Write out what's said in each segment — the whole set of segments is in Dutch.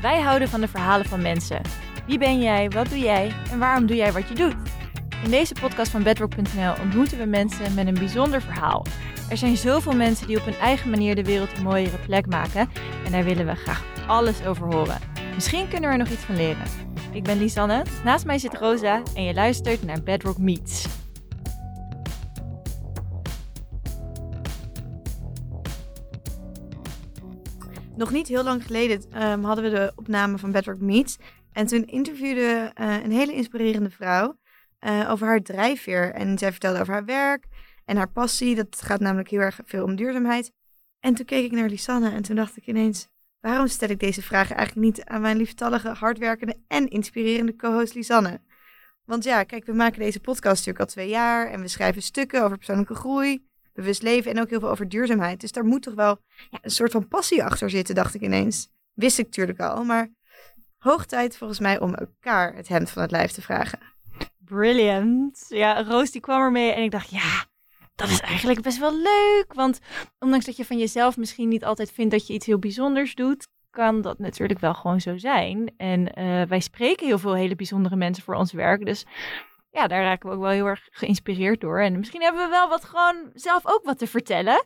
Wij houden van de verhalen van mensen. Wie ben jij, wat doe jij en waarom doe jij wat je doet? In deze podcast van bedrock.nl ontmoeten we mensen met een bijzonder verhaal. Er zijn zoveel mensen die op hun eigen manier de wereld een mooiere plek maken en daar willen we graag alles over horen. Misschien kunnen we er nog iets van leren. Ik ben Lisanne, naast mij zit Rosa en je luistert naar Bedrock Meets. Nog niet heel lang geleden ehm, hadden we de opname van Bedrock Meets. En toen interviewde uh, een hele inspirerende vrouw uh, over haar drijfveer. En zij vertelde over haar werk en haar passie. Dat gaat namelijk heel erg veel om duurzaamheid. En toen keek ik naar Lisanne en toen dacht ik ineens... waarom stel ik deze vragen eigenlijk niet aan mijn lieftallige, hardwerkende en inspirerende co-host Lisanne? Want ja, kijk, we maken deze podcast natuurlijk al twee jaar... en we schrijven stukken over persoonlijke groei bewust leven en ook heel veel over duurzaamheid. Dus daar moet toch wel ja, een soort van passie achter zitten, dacht ik ineens. Wist ik natuurlijk al, maar hoog tijd volgens mij om elkaar het hemd van het lijf te vragen. Brilliant. Ja, Roos die kwam ermee en ik dacht, ja, dat is eigenlijk best wel leuk. Want ondanks dat je van jezelf misschien niet altijd vindt dat je iets heel bijzonders doet, kan dat natuurlijk wel gewoon zo zijn. En uh, wij spreken heel veel hele bijzondere mensen voor ons werk. Dus ja, daar raken we ook wel heel erg geïnspireerd door. En misschien hebben we wel wat gewoon zelf ook wat te vertellen.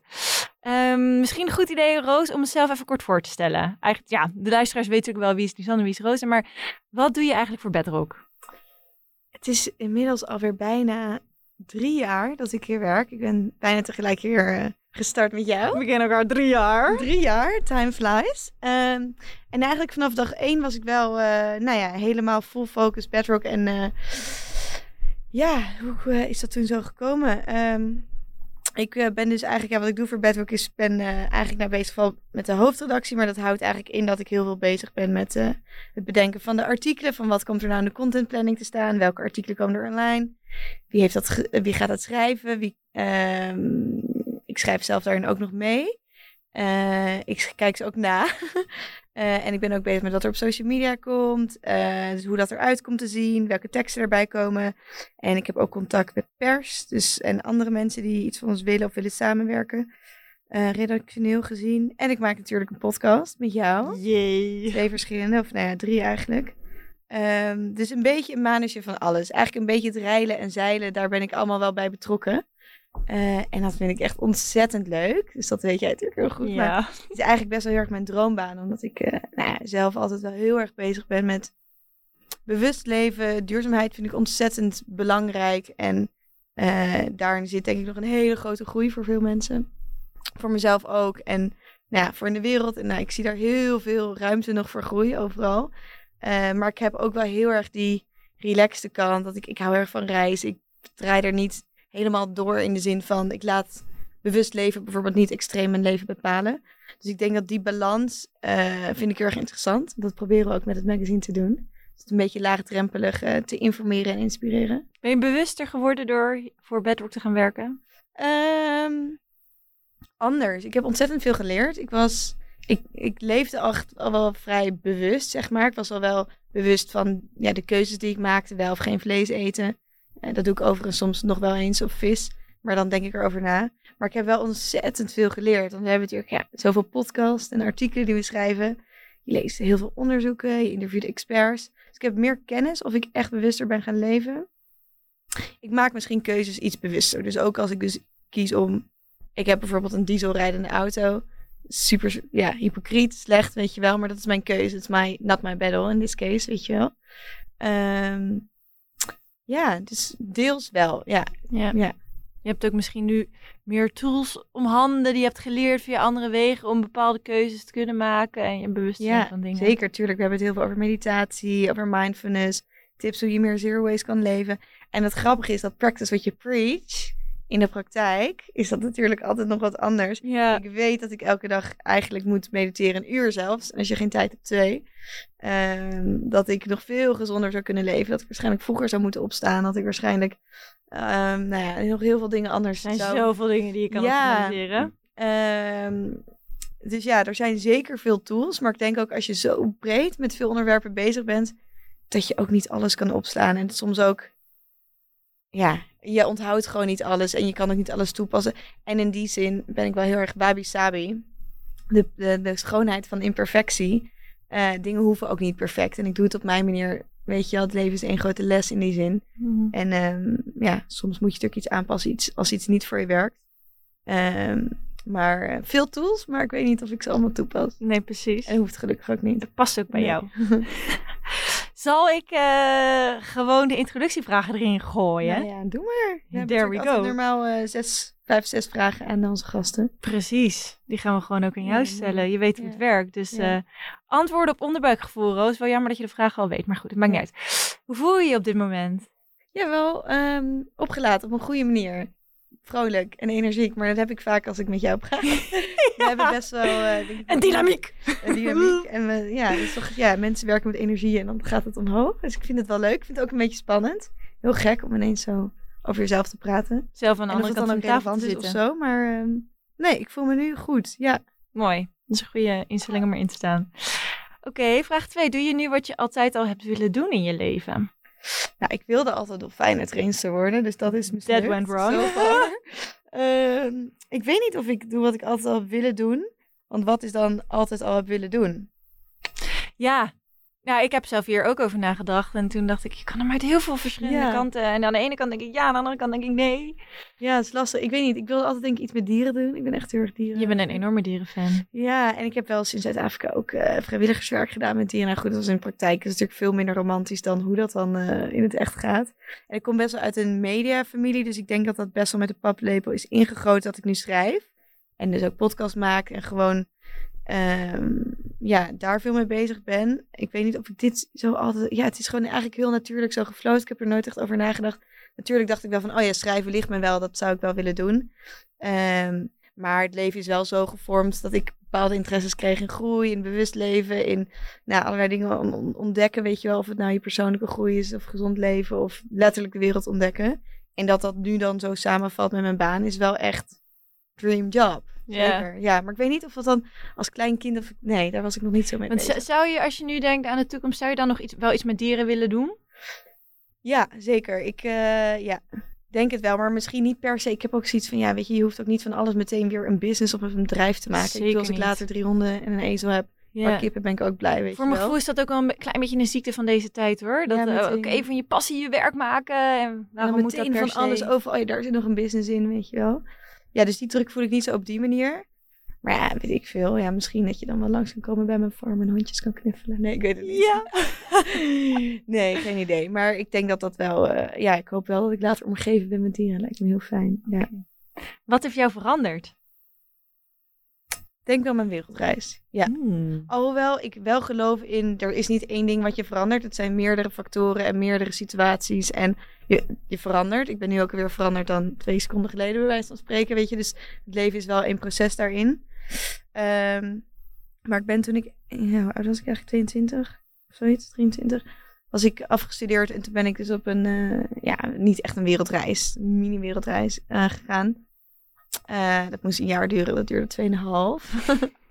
Um, misschien een goed idee, Roos, om mezelf even kort voor te stellen. Eigenlijk, ja, de luisteraars weten natuurlijk wel wie is Lisanne, wie is Roos. Maar wat doe je eigenlijk voor Bedrock? Het is inmiddels alweer bijna drie jaar dat ik hier werk. Ik ben bijna tegelijk hier uh, gestart met jou. We kennen elkaar drie jaar. Drie jaar, time flies. Um, en eigenlijk vanaf dag één was ik wel, uh, nou ja, helemaal full focus Bedrock en... Uh, ja, hoe uh, is dat toen zo gekomen? Um, ik uh, ben dus eigenlijk, ja, wat ik doe voor Bedrock is, ben uh, eigenlijk naar bezig van met de hoofdredactie. Maar dat houdt eigenlijk in dat ik heel veel bezig ben met het bedenken van de artikelen. Van wat komt er nou in de contentplanning te staan? Welke artikelen komen er online? Wie, heeft dat wie gaat dat schrijven? Wie, um, ik schrijf zelf daarin ook nog mee. Ik kijk ze ook na. uh, en ik ben ook bezig met wat er op social media komt. Uh, dus hoe dat eruit komt te zien. Welke teksten erbij komen. En ik heb ook contact met pers. Dus, en andere mensen die iets van ons willen of willen samenwerken. redactioneel gezien. En ik maak natuurlijk een podcast met jou. Jee. Twee verschillende. Of nou ja, drie eigenlijk. Um, dus een beetje een manusje van alles. Eigenlijk een beetje het reilen en zeilen. Daar ben ik allemaal wel bij betrokken. Uh, en dat vind ik echt ontzettend leuk. Dus dat weet jij natuurlijk heel goed. Ja. Maar het is eigenlijk best wel heel erg mijn droombaan. Omdat ik uh, nou ja, zelf altijd wel heel erg bezig ben met bewust leven. Duurzaamheid vind ik ontzettend belangrijk. En uh, daarin zit denk ik nog een hele grote groei voor veel mensen. Voor mezelf ook. En nou ja, voor in de wereld. En nou, ik zie daar heel veel ruimte nog voor groei overal. maar ik heb ook wel heel erg die relaxte kant. Dat ik, ik hou erg van reizen. Ik draai er niet helemaal door in de zin van ik laat bewust leven bijvoorbeeld niet extreem mijn leven bepalen. Dus ik denk dat die balans uh, vind ik heel erg interessant. Dat proberen we ook met het magazine te doen. Dus het een beetje laagdrempelig uh, te informeren en inspireren. Ben je bewuster geworden door voor Bedrock te gaan werken? Um, anders. Ik heb ontzettend veel geleerd. Ik was, ik, ik leefde al, al wel vrij bewust, zeg maar. Ik was al wel bewust van ja, de keuzes die ik maakte, wel of geen vlees eten. En dat doe ik overigens soms nog wel eens op vis. Maar dan denk ik erover na. Maar ik heb wel ontzettend veel geleerd. Want we hebben natuurlijk ja, zoveel podcasts en artikelen die we schrijven. Je leest heel veel onderzoeken, je interviewt experts. Dus ik heb meer kennis of ik echt bewuster ben gaan leven. Ik maak misschien keuzes iets bewuster. Dus ook als ik dus kies om... Ik heb bijvoorbeeld een dieselrijdende auto. Super, ja, hypocriet, slecht, weet je wel. Maar dat is mijn keuze. Het is my, not my battle in this case, weet je wel. Um, ja, dus deels wel. Ja. ja. ja. Je hebt ook misschien nu meer tools om handen die je hebt geleerd via andere wegen om bepaalde keuzes te kunnen maken en je bewust zijn ja, van dingen. Zeker, tuurlijk. We hebben het heel veel over meditatie, over mindfulness, tips hoe je meer zero waste kan leven. En het grappige is dat practice what you preach in de praktijk is dat natuurlijk altijd nog wat anders. Ja. Ik weet dat ik elke dag eigenlijk moet mediteren, een uur zelfs. En als je geen tijd hebt, twee. Um, dat ik nog veel gezonder zou kunnen leven. Dat ik waarschijnlijk vroeger zou moeten opstaan. Dat ik waarschijnlijk, um, nou ja, nog heel veel dingen anders Er zijn zou... zoveel dingen die je kan Ja. optimaliseren. Um, dus ja, er zijn zeker veel tools. Maar ik denk ook als je zo breed met veel onderwerpen bezig bent, dat je ook niet alles kan opslaan. En soms ook, ja, je onthoudt gewoon niet alles en je kan ook niet alles toepassen. En in die zin ben ik wel heel erg wabi-sabi. De, de, de schoonheid van imperfectie. Eh, dingen hoeven ook niet perfect. En ik doe het op mijn manier. Weet je wel, het leven is één grote les in die zin. Mhm. En ehm, ja, soms moet je natuurlijk iets aanpassen iets, als iets niet voor je werkt. Ehm, maar eh, veel tools, maar ik weet niet of ik ze allemaal toepas. Nee, precies. En hoeft gelukkig ook niet. Dat past ook bij Nee. jou. Zal ik eh, gewoon de introductievragen erin gooien? Nou ja, doe maar. We There we go. normaal eh, zes, vijf, zes vragen aan onze gasten. Precies. Die gaan we gewoon ook aan jou Ja, stellen. Je weet hoe ja. het werkt. Dus Ja. eh, antwoorden op onderbuikgevoel, Roos. Wel jammer dat je de vraag al weet, maar goed, het maakt niet uit. Hoe voel je je op dit moment? Jawel, ehm opgelaten op een goede manier. Vrolijk en energiek, maar dat heb ik vaak als ik met jou praat. We hebben best wel... denk ik, En dynamiek! Een dynamiek. En we, ja, het is toch, ja, mensen werken met energie en dan gaat het omhoog. Dus ik vind het wel leuk. Ik vind het ook een beetje spannend. Heel gek om ineens zo over jezelf te praten. Zelf aan de andere kant dan van ook de tafel te is of zitten. zo. Maar ehm, nee, ik voel me nu goed. Ja. Mooi. Dat is een goede instelling om erin te staan. Oké, vraag 2. Doe je nu wat je altijd al hebt willen doen in je leven? Nou, ik wilde altijd dolfijnentrainster worden, dus dat is mislukt. That went wrong. Ehm, ik weet niet of ik doe wat ik altijd al heb willen doen. Want wat is dan altijd al heb willen doen? Ja. Nou, ik heb zelf hier ook over nagedacht. En toen dacht ik, je kan hem uit heel veel verschillende Ja. kanten. En aan de ene kant denk ik ja, aan de andere kant denk ik nee. Ja, het is lastig. Ik weet niet. Ik wilde altijd denk ik iets met dieren doen. Ik ben echt heel erg dieren. Je bent een enorme dierenfan. Ja, en ik heb wel sinds Zuid-Afrika ook eh, vrijwilligerswerk gedaan met dieren. Nou goed, dat was in de praktijk. Dat is natuurlijk veel minder romantisch dan hoe dat dan eh, in het echt gaat. En ik kom best wel uit een mediafamilie. Dus ik denk dat dat best wel met de paplepel is ingegoten dat ik nu schrijf. En dus ook podcast maak en gewoon ehm, ja, daar veel mee bezig ben. Ik weet niet of ik dit zo altijd... Ja, het is gewoon eigenlijk heel natuurlijk zo gefloten. Ik heb er nooit echt over nagedacht. Natuurlijk dacht ik wel van, oh ja, schrijven ligt me wel. Dat zou ik wel willen doen. Ehm, maar het leven is wel zo gevormd dat ik bepaalde interesses kreeg in groei, in bewust leven, in nou, allerlei dingen on- on- ontdekken. Weet je wel, of het nou je persoonlijke groei is of gezond leven of letterlijk de wereld ontdekken. En dat dat nu dan zo samenvalt met mijn baan is wel echt dream job. Ja. Zeker. Ja, maar ik weet niet of dat dan als klein kind of... Nee, daar was ik nog niet zo mee Want bezig. zou je, als je nu denkt aan de toekomst, zou je dan nog iets, wel iets met dieren willen doen? Ja, zeker. Ik eh, ja, denk het wel, maar misschien niet per se. Ik heb ook zoiets van, ja, weet je, je hoeft ook niet van alles meteen weer een business of een bedrijf te maken. ik Zeker bedoel, als ik niet. later drie honden en een ezel heb, maar kippen, ben ik ook blij, weet Voor mijn gevoel is dat ook wel een klein beetje een ziekte van deze tijd hoor. Dat Ja, eh, ook even van je passie je werk maken. En waarom moet dat meteen per van alles over, oh ja, daar zit nog een business in, weet je wel. Ja, dus die druk voel ik niet zo op die manier. Maar ja, weet ik veel. Ja, misschien dat je dan wel langs kan komen bij mijn farm en hondjes kan knuffelen. Nee, ik weet het niet. Ja. nee, geen idee. Maar ik denk dat dat wel, eh, ja, ik hoop wel dat ik later omgeven ben met dieren. Lijkt me heel fijn. Ja. Wat heeft jou veranderd? Denk wel mijn wereldreis. Ja. Hmm. Alhoewel ik wel geloof in, er is niet één ding wat je verandert. Het zijn meerdere factoren en meerdere situaties. En je, je verandert. Ik ben nu ook weer veranderd dan twee seconden geleden, bij wijze van spreken. Weet je, dus het leven is wel een proces daarin. Ehm, maar ik ben toen ik, ja, hoe oud was ik eigenlijk? 22 of zoiets, 23. Was ik afgestudeerd en toen ben ik dus op een, eh, ja, niet echt een wereldreis, een mini-wereldreis eh, gegaan. Eh, dat moest een jaar duren, dat duurde 2,5.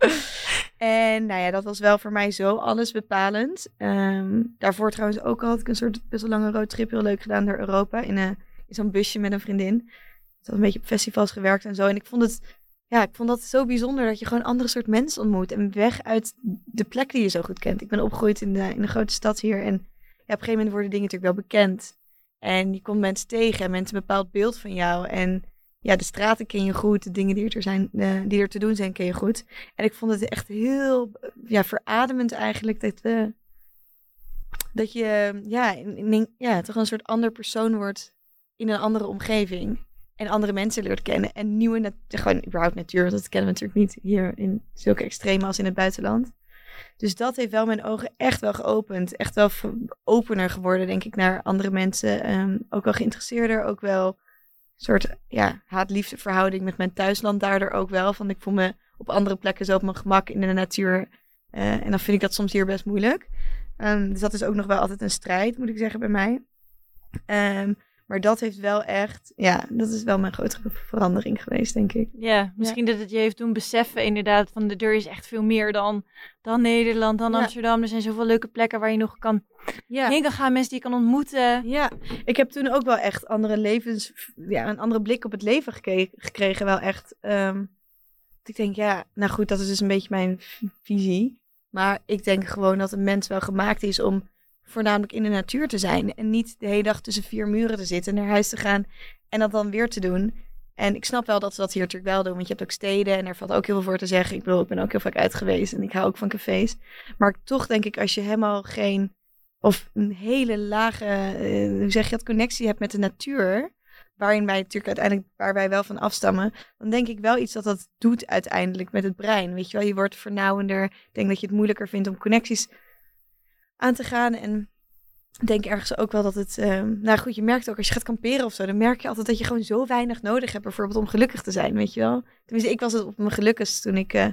en nou ja, dat was wel voor mij zo alles bepalend. Ehm, daarvoor trouwens ook al had ik een soort best lange roadtrip heel leuk gedaan door Europa. In, een in zo'n busje met een vriendin. Ik had een beetje op festivals gewerkt en zo. En ik vond het, ja, ik vond dat zo bijzonder dat je gewoon andere soort mensen ontmoet. En weg uit de plek die je zo goed kent. Ik ben opgegroeid in de, in de grote stad hier. En ja, op een gegeven moment worden dingen natuurlijk wel bekend. En je komt mensen tegen en mensen een bepaald beeld van jou. En ja, de straten ken je goed, de dingen die er, zijn, eh, die er te doen zijn, ken je goed. En ik vond het echt heel ja, verademend eigenlijk dat, eh, dat je ja, ja, toch een soort ander persoon wordt in een andere omgeving. En andere mensen leert kennen. En nieuwe, gewoon überhaupt natuur, dat kennen we natuurlijk niet hier in zulke extreme als in het buitenland. Dus dat heeft wel mijn ogen echt wel geopend. Echt wel opener geworden, denk ik, naar andere mensen. Ehm, ook wel geïnteresseerder, ook wel soort ja, haat-liefde verhouding met mijn thuisland daardoor ook wel. Van ik voel me op andere plekken zo op mijn gemak in de natuur. Eh, en dan vind ik dat soms hier best moeilijk. Ehm, dus dat is ook nog wel altijd een strijd, moet ik zeggen, bij mij. Ehm, maar dat heeft wel echt, ja, dat is wel mijn grotere verandering geweest, denk ik. Ja, misschien dat het je heeft doen beseffen inderdaad van de deur is echt veel meer dan, dan Nederland, dan Ja. Amsterdam. Er zijn zoveel leuke plekken waar je nog kan Ja. heen kan gaan, mensen die je kan ontmoeten. Ja, ik heb toen ook wel echt andere levens, ja, een andere blik op het leven gekregen. Wel echt, ehm, ik denk, ja, nou goed, dat is dus een beetje mijn visie. Maar ik denk gewoon dat een mens wel gemaakt is om voornamelijk in de natuur te zijn. En niet de hele dag tussen vier muren te zitten, naar huis te gaan en dat dan weer te doen. En ik snap wel dat ze dat hier natuurlijk wel doen, want je hebt ook steden en daar valt ook heel veel voor te zeggen. Ik bedoel, ik ben ook heel vaak uit geweest en ik hou ook van cafés. Maar toch denk ik, als je helemaal geen, of een hele lage, eh, hoe zeg je dat, connectie hebt met de natuur, waarin wij natuurlijk uiteindelijk, waar wij wel van afstammen, dan denk ik wel iets dat dat doet uiteindelijk met het brein. Weet je wel, je wordt vernauwender. Ik denk dat je het moeilijker vindt om connecties aan te gaan. En ik denk ergens ook wel dat het, ehm, nou goed, je merkt ook als je gaat kamperen of zo, dan merk je altijd dat je gewoon zo weinig nodig hebt, bijvoorbeeld om gelukkig te zijn, weet je wel. Tenminste, ik was het op mijn gelukkigst toen ik eh,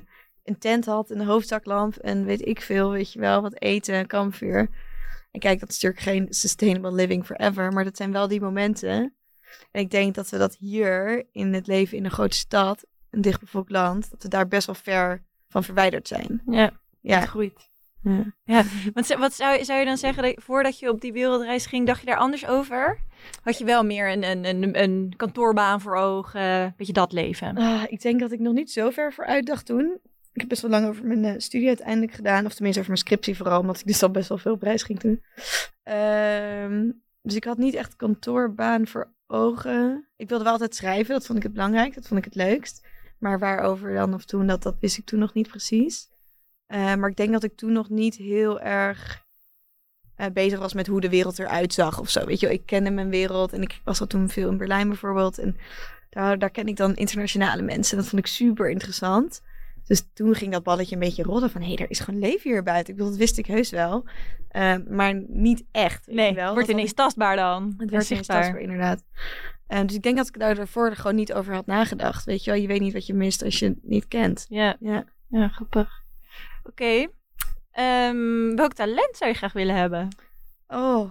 een tent had, een hoofdzaklamp en weet ik veel, weet je wel, wat eten, kampvuur. En kijk, dat is natuurlijk geen sustainable living forever, maar dat zijn wel die momenten. En ik denk dat we dat hier in het leven in een grote stad, een dichtbevolkt land, dat we daar best wel ver van verwijderd zijn. Ja, Ja, het groeit. Ja. Ja, want wat zou, zou je dan zeggen, dat, voordat je op die wereldreis ging, dacht je daar anders over? Had je wel meer een, een, een, een kantoorbaan voor ogen, weet je, dat leven? Ah, ik denk dat ik nog niet zo ver vooruit dacht toen. Ik heb best wel lang over mijn eh, studie uiteindelijk gedaan. Of tenminste over mijn scriptie vooral, omdat ik dus al best wel veel prijs ging doen. Ehm, dus ik had niet echt kantoorbaan voor ogen. Ik wilde wel altijd schrijven, dat vond ik het belangrijk. Dat vond ik het leukst. Maar waarover dan of toen, dat, dat wist ik toen nog niet precies. Eh, maar ik denk dat ik toen nog niet heel erg eh, bezig was met hoe de wereld eruit zag of zo. Weet je, ik kende mijn wereld en ik was al toen veel in Berlijn bijvoorbeeld. En daar, daar ken ik dan internationale mensen. Dat vond ik super interessant. Dus toen ging dat balletje een beetje rollen van... hé, hey, er is gewoon leven hier buiten. Ik bedoel, dat wist ik heus wel. Eh, maar niet echt, Nee, wel. het wordt ineens tastbaar dan. Het werd ineens tastbaar, inderdaad. Eh, dus ik denk dat ik daar daarvoor gewoon niet over had nagedacht. Weet je wel, je weet niet wat je mist als je het niet kent. Ja, Ja. ja grappig. Oké. Ehm, welk talent zou je graag willen hebben? Oh,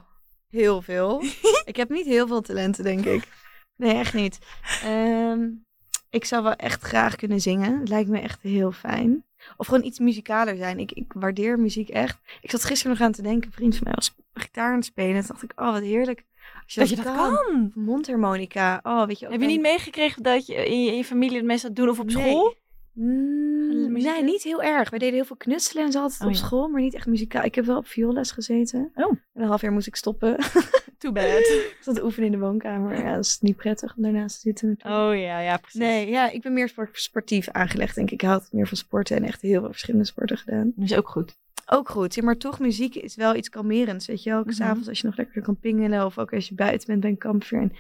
heel veel. ik heb niet heel veel talenten, denk ik. Nee, echt niet. Ehm, ik zou wel echt graag kunnen zingen. Het lijkt me echt heel fijn. Of gewoon iets muzikaler zijn. Ik, ik waardeer muziek echt. Ik zat gisteren nog aan te denken. Een vriend van mij was gitaar aan het spelen. En toen dacht ik, oh, wat heerlijk. Als je Dat je dat kan. Mondharmonica. Oh, weet je Heb je niet meegekregen dat je in je, in je familie dat mensen dat doen of op Nee. school? Mm, nee, niet heel erg. Wij deden heel veel knutselen en zo altijd Oh, op ja. school, maar niet echt muzikaal. Ik heb wel op vioolles gezeten. Oh. En een half jaar moest ik stoppen. Too bad. ik zat oefenen in de woonkamer. Ja, dat is niet prettig om daarnaast te zitten. natuurlijk. Oh ja, ja, precies. Nee, ja, ik ben meer sport- sportief aangelegd, denk ik. Ik had meer van sporten en echt heel veel verschillende sporten gedaan. Dat is ook goed. Ook goed, ja, maar toch, muziek is wel iets kalmerends, weet je wel. Ook Mhm. s'avonds als je nog lekker kan pingelen of ook als je buiten bent bij een kampvuur en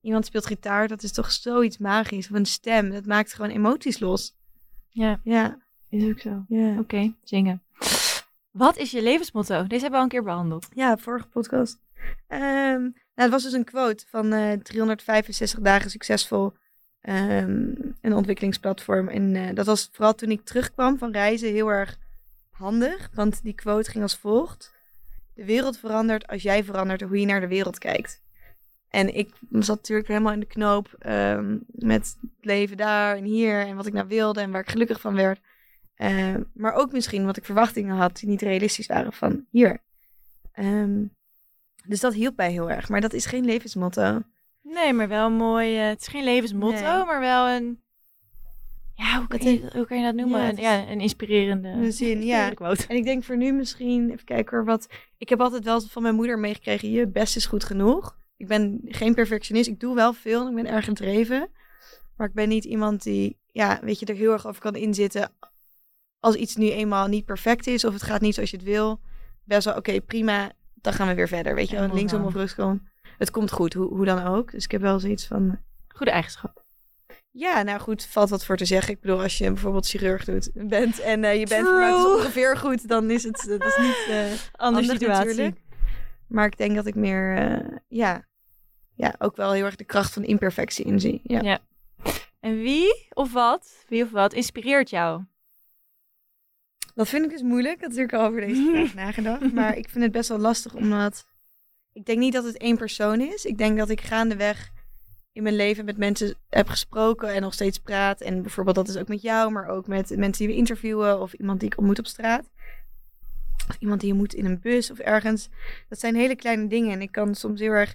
iemand speelt gitaar, dat is toch zoiets magisch. Of een stem, dat maakt gewoon emoties los. Ja, Ja, is ook zo. ja. Oké, zingen. Wat is je levensmotto? Deze hebben we al een keer behandeld. Ja, vorige podcast. Ehm, nou, het was dus een quote van eh 365 dagen succesvol. ehm, een ontwikkelingsplatform. En eh, dat was vooral toen ik terugkwam van reizen heel erg handig. Want die quote ging als volgt. De wereld verandert als jij verandert hoe je naar de wereld kijkt. En ik zat natuurlijk helemaal in de knoop ehm, met het leven daar en hier. En wat ik nou wilde en waar ik gelukkig van werd. Eh, maar ook misschien wat ik verwachtingen had die niet realistisch waren van hier. Ehm, dus dat hielp mij heel erg. Maar dat is geen levensmotto. Nee, maar wel mooi. eh, het is geen levensmotto, Nee. maar wel een... Ja, hoe kan, je, hoe kan je dat noemen? Ja, Ja, een, is- ja, een inspirerende... Een zin, ja. quote. En ik denk voor nu misschien, even kijken hoor, wat... Ik heb altijd wel van mijn moeder meegekregen, je best is goed genoeg. Ik ben geen perfectionist, ik doe wel veel, ik ben erg gedreven. Maar ik ben niet iemand die, ja, weet je, er heel erg over kan inzitten. Als iets nu eenmaal niet perfect is of het gaat niet zoals je het wil. Best wel, oké, prima, dan gaan we weer verder. Weet je, linksom of rechtsom. Het komt goed, hoe, hoe dan ook. Dus ik heb wel zoiets van, Goede eigenschap. Ja, nou goed, valt wat voor te zeggen. Ik bedoel, als je bijvoorbeeld chirurg doet, bent en eh, je bent ongeveer goed, dan is het dat is niet eh Andere anders situatie. natuurlijk. Maar ik denk dat ik meer, eh, ja, ja, ook wel heel erg de kracht van imperfectie inzie. Ja. Ja. En wie of wat, wie of wat inspireert jou? Dat vind ik dus moeilijk. Ik had natuurlijk al over deze vraag nagedacht. Maar ik vind het best wel lastig, omdat ik denk niet dat het één persoon is. Ik denk dat ik gaandeweg in mijn leven met mensen heb gesproken en nog steeds praat. En bijvoorbeeld dat is ook met jou, maar ook met mensen die we interviewen of iemand die ik ontmoet op straat. Of iemand die je moet in een bus of ergens. Dat zijn hele kleine dingen. En ik kan soms heel erg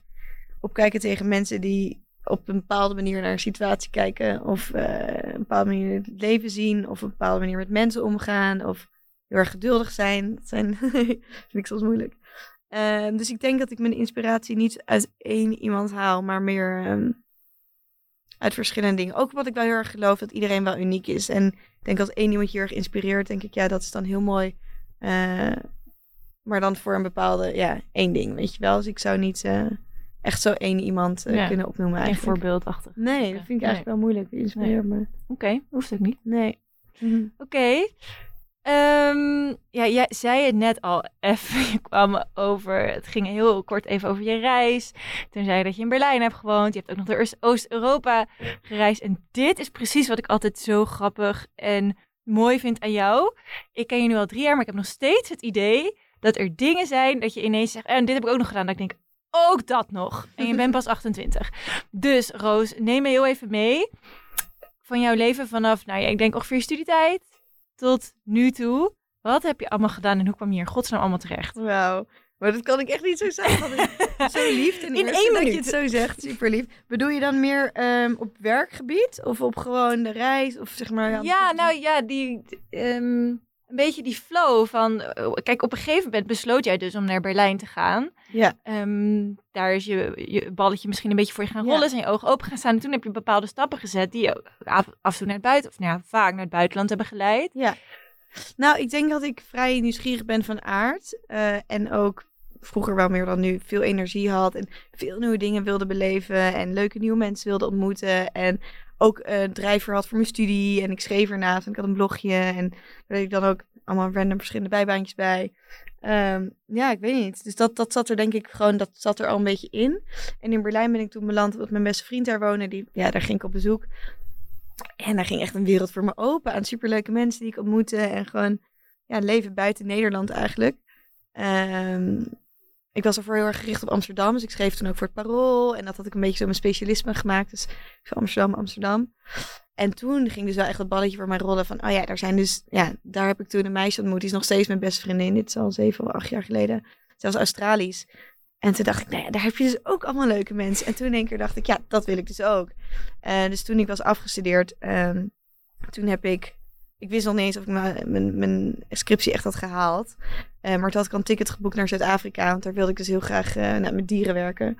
opkijken tegen mensen die op een bepaalde manier naar een situatie kijken. Of eh, een bepaalde manier het leven zien. Of op een bepaalde manier met mensen omgaan. Of heel erg geduldig zijn. Dat zijn, vind ik soms moeilijk. Ehm, dus ik denk dat ik mijn inspiratie niet uit één iemand haal, maar meer ehm, uit verschillende dingen. Ook wat ik wel heel erg geloof, dat iedereen wel uniek is. En ik denk als één iemand je erg inspireert, denk ik, ja, dat is dan heel mooi. Eh, maar dan voor een bepaalde, ja, één ding, weet je wel. Dus ik zou niet eh, echt zo één iemand eh, Ja, kunnen opnoemen Geen eigenlijk. voorbeeldachtig. Nee, dat vind ik eigenlijk wel moeilijk. Wie inspireert me? Oké, hoeft ook niet. Nee. Oké. Ehm, ja, jij zei het net al even. Je kwam over. Het ging heel kort even over je reis. Toen zei je dat je in Berlijn hebt gewoond. Je hebt ook nog door Oost- Oost-Europa gereisd. En dit is precies wat ik altijd zo grappig en mooi vind aan jou. Ik ken je nu al drie jaar, maar ik heb nog steeds het idee dat er dingen zijn dat je ineens zegt. En dit heb ik ook nog gedaan. Dat ik denk. Ook dat nog. En je bent pas 28. Dus Roos, neem me heel even mee. Van jouw leven vanaf, nou ja, ik denk ongeveer je studietijd tot nu toe. Wat heb je allemaal gedaan en hoe kwam je hier in godsnaam allemaal terecht? Wauw. Maar dat kan ik echt niet zo zeggen. zo lief. In één dat je minuut. het zo zegt. Super lief. Bedoel je dan meer ehm, op werkgebied? Of op gewoon de reis? Of zeg maar... Ja, nou ja, die, ehm, een beetje die flow van... eh, Kijk, op een gegeven moment besloot jij dus om naar Berlijn te gaan. Ja. Ehm, daar is je, je balletje misschien een beetje voor je gaan Ja. rollen. Zijn je ogen open gaan staan. En toen heb je bepaalde stappen gezet die je af, af en toe naar het buiten... Of nou ja, vaak naar het buitenland hebben geleid. Nou, ik denk dat ik vrij nieuwsgierig ben van aard. eh, en ook vroeger wel meer dan nu veel energie had. En veel nieuwe dingen wilde beleven. En leuke nieuwe mensen wilde ontmoeten. En ook een drijver had voor mijn studie. En ik schreef ernaast. En ik had een blogje. En daar deed ik dan ook allemaal random verschillende bijbaantjes bij. Ehm, ja, ik weet niet. Dus dat, dat zat er denk ik gewoon, dat zat er al een beetje in. En in Berlijn ben ik toen beland, omdat mijn beste vriend daar woonde. Die, ja, daar ging ik op bezoek. En daar ging echt een wereld voor me open aan superleuke mensen die ik ontmoette. En gewoon ja, leven buiten Nederland eigenlijk. Ehm, ik was ervoor heel erg gericht op Amsterdam. Dus ik schreef toen ook voor het Parool. En dat had ik een beetje zo mijn specialisme gemaakt. Dus Amsterdam, Amsterdam. En toen ging dus wel echt het balletje voor mij rollen van... Oh ja, daar zijn dus... Ja, daar heb ik toen een meisje ontmoet. Die is nog steeds mijn beste vriendin. Dit is al zeven of acht jaar geleden. Was Australisch. En toen dacht ik, nou ja, daar heb je dus ook allemaal leuke mensen. En toen in één keer dacht ik, ja, dat wil ik dus ook. Eh, dus toen ik was afgestudeerd, ehm, toen heb ik... Ik wist nog niet eens of ik mijn, mijn, scriptie echt had gehaald. Eh, maar toen had ik een ticket geboekt naar Zuid-Afrika. Want daar wilde ik dus heel graag eh, met dieren werken.